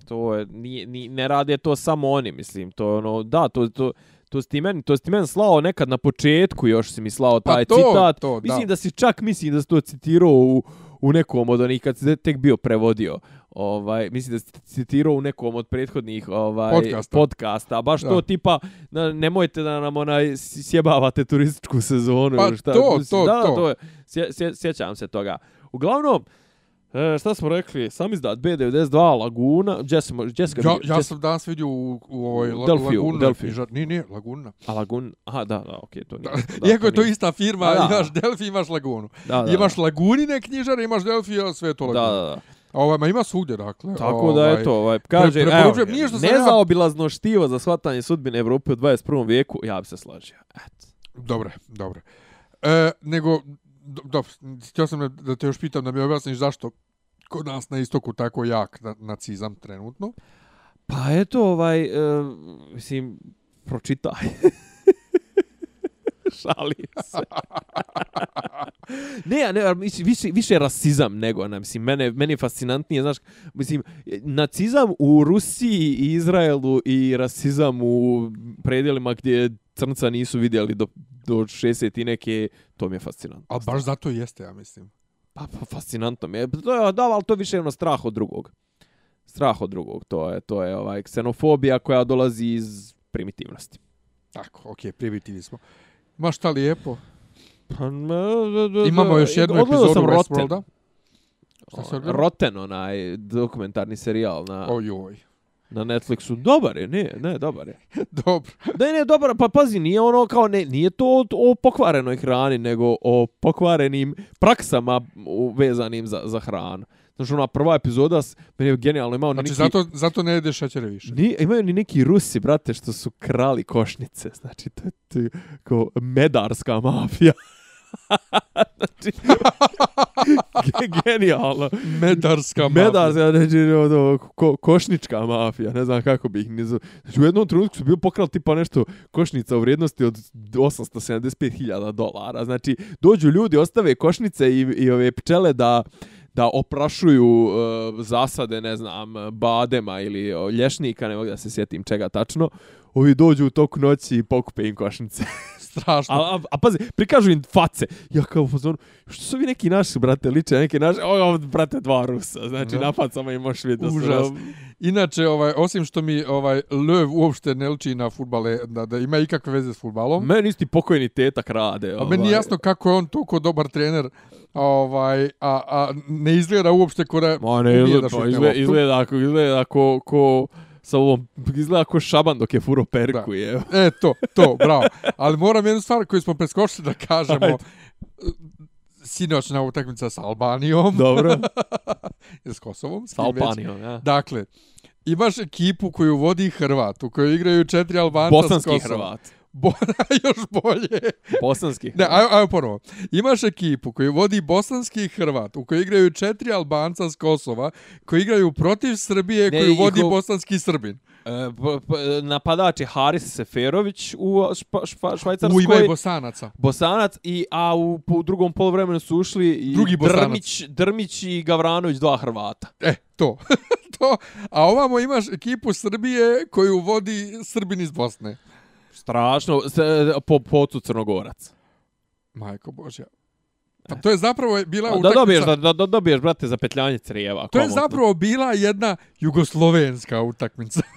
to je, nije, ni, ne rade to samo oni, mislim, to je ono, da, to, to, to si ti meni, to si ti meni slao nekad na početku, još si mi slao Pa taj to, citat. to, mislim da. si čak, mislim da si to citirao u, u nekom od onih, kad si tek bio prevodio. Ovaj, mislim da si citirao u nekom od prethodnih ovaj, Podcasta. podcasta. Baš Da. to tipa, na, nemojte da nam onaj sjebavate turističku sezonu. Pa šta, to, mislim, to, da, to. to je, sje, sje, sjećam se toga. Uglavnom, E, šta smo rekli? Sam izdat B92, Laguna, gdje smo, gdje smo, Ja, ja sam danas vidio u, u ovoj la, Delfiju, Laguna. Delfiju. knjižar- Nije, nije, Laguna. A Lagun, aha, da, da, okej, to nije. Da, Da, Iako je to ista firma, A, da. imaš Delfi, imaš Lagunu. Da, da, imaš Lagunine knjižare, imaš Delfi, a sve je to da, Laguna. da, da. A ovaj, ma ima svugdje, dakle. Tako da ovaj, je to, ovaj, kaže, pre- evo, nije što ja- nezaobilazno štivo za shvatanje sudbine Evrope u 21. vijeku, ja bi se složio. Eto. Dobre, dobre. E, nego, dobro, htio sam da- te još pitam da mi objasniš zašto kod nas na istoku tako jak na, nacizam trenutno. Pa eto, ovaj, e, mislim, pročitaj. [laughs] Šalim se. ne, ne, ali mislim, više, više rasizam nego, ne, mislim, mene, meni je fascinantnije, znaš, mislim, nacizam u Rusiji i Izraelu i rasizam u predjelima gdje crnca nisu vidjeli do, do 60 i neke, to mi je fascinantno. Ali baš zato i jeste, ja mislim. Pa, pa fascinantno mi je. To je, da, ali to više je ono strah od drugog. Strah od drugog, to je, to je ovaj ksenofobija koja dolazi iz primitivnosti. Tako, okej, okay, primitivni smo. Ma šta lijepo. Pa, da, da, Imamo još jednu epizodu sam Rotten. Westworlda. Šta se onaj dokumentarni serijal na, Ojoj. na Netflixu. Dobar je, ne, ne, dobar je. [laughs] Dobro. Da ne, dobar, pa pazi, nije ono kao, ne, nije to o, o pokvarenoj hrani, nego o pokvarenim praksama vezanim za, za hranu. Znači, ona prva epizoda, meni je genijalno, imao Znači, neki... zato, zato ne jedeš šećere više. Ni, imaju ni neki Rusi, brate, što su krali košnice. Znači, to je to je kao medarska mafija. [laughs] znači, ge- genijalno. Medarska mafija. Medarska, znači, ono, ko, košnička mafija, ne znam kako bi ih nizu. Znači, u jednom trenutku su bili pokrali tipa nešto košnica u vrijednosti od 875.000 dolara. Znači, dođu ljudi, ostave košnice i, i ove pčele da da oprašuju uh, zasade, ne znam, badema ili e, lješnika, ne mogu da se sjetim čega tačno. Ovi dođu u toku noći i pokupe im košnice. [laughs] Strašno. A, a, a pazi, prikažu im face. Ja kao u fazonu, što su vi neki naši, brate, liče, neki naši, ovo, brate, dva Rusa. Znači, Da. na facama im možeš vidjeti da su... Užas. Inače, ovaj, osim što mi ovaj Löw uopšte ne liči na futbale, da, da ima ikakve veze s futbalom, Meni isti pokojni tetak rade. a meni nije jasno kako je on toliko dobar trener, ovaj, a, a ne izgleda uopšte ko da Ma ne, izgleda, da pa, izgleda, izgleda, ako, izgleda ko, ko, sa ovom, izgleda ko šaban dok je furo perku, Da. je. E, to, to, bravo. Ali moram jednu stvar koju smo preskočili da kažemo. Ajde. Sinoćna utakmica sa Albanijom. Dobro. [laughs] s Kosovom. s. Albanijom, ja. Dakle, imaš ekipu koju vodi Hrvat, u kojoj igraju četiri Albanca Bosanski s Kosova. Hrvat. Bo, [laughs] još bolje. Bosanski Ne, ajmo, ajmo ponovo. Imaš ekipu koju vodi bosanski Hrvat, u kojoj igraju četiri Albanca s Kosova, koji igraju protiv Srbije, Ne, koju i vodi ko- bosanski Srbin. E, p- p- napadač je Haris Seferović u špa, špa, Švajcarskoj. U ime Bosanaca. Bosanac i a u po drugom poluvremenu su ušli i Drugi Bosanac. Drmić, Drmić i Gavranović dva Hrvata. E, to. [laughs] to. A ovamo imaš ekipu Srbije koju vodi Srbin iz Bosne. Strašno, s, po pocu Crnogorac. Majko Božja. Pa to je zapravo bila Da utakmica... dobiješ, da, da, da dobiješ, brate, za petljanje crijeva. To je komotno. zapravo bila jedna jugoslovenska utakmica. [laughs]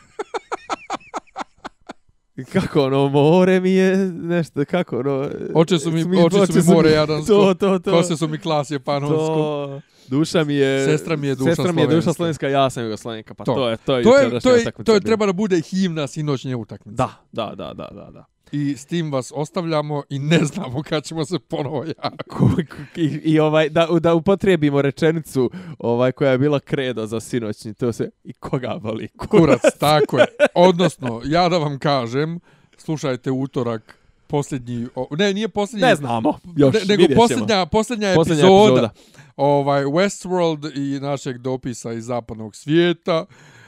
Kako ono, more mi je nešto, kako ono... Oče su mi, smi- oče su mi more jadansko. To, to, to. Kose su mi klas japanovsko. to, duša mi je... Sestra mi je duša Sestra mi je duša slovenska. ja sam jugoslovenka. Pa To. to, je, to je, To je, to je, to je treba da bude himna sinoćnje utakmice. Da, da, da, da, da, da. I s tim vas ostavljamo i ne znamo kad ćemo se ponovo javiti. Ko- ko- I, i ovaj da da upotrijebimo rečenicu ovaj koja je bila kredo za sinoćni to se i koga boli Kurac, tako je. Odnosno, ja da vam kažem, slušajte utorak, posljednji, o, ne, nije posljednji, ne znamo još ne, nego posljednja, posljednja, Posljednja epizoda, epizoda. ovaj Westworld i našeg dopisa iz zapadnog svijeta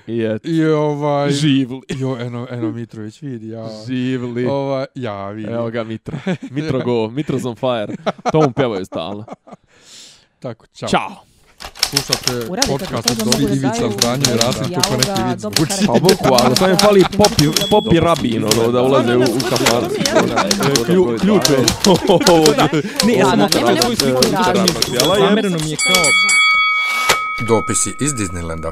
I et, i ovaj živli jo Eno Eno Mitrović vidi ja živli ovaj ja vidi Evo ga Mitro. Mitro go, Mitro's on fire. To mu pjevaju stalno. tako čao, Ćao. slušate podcast od da mogu da Ivica daju Zdanje i Rasim kako neki vid zvuči. Pa boku, ali sam je fali popi, popi rabin, ono, da ulaze u, u. Klju- Ključ je. Ne, ja sam svoj svoj razlog. Zamereno mi je kao... Dopisi iz Disneylanda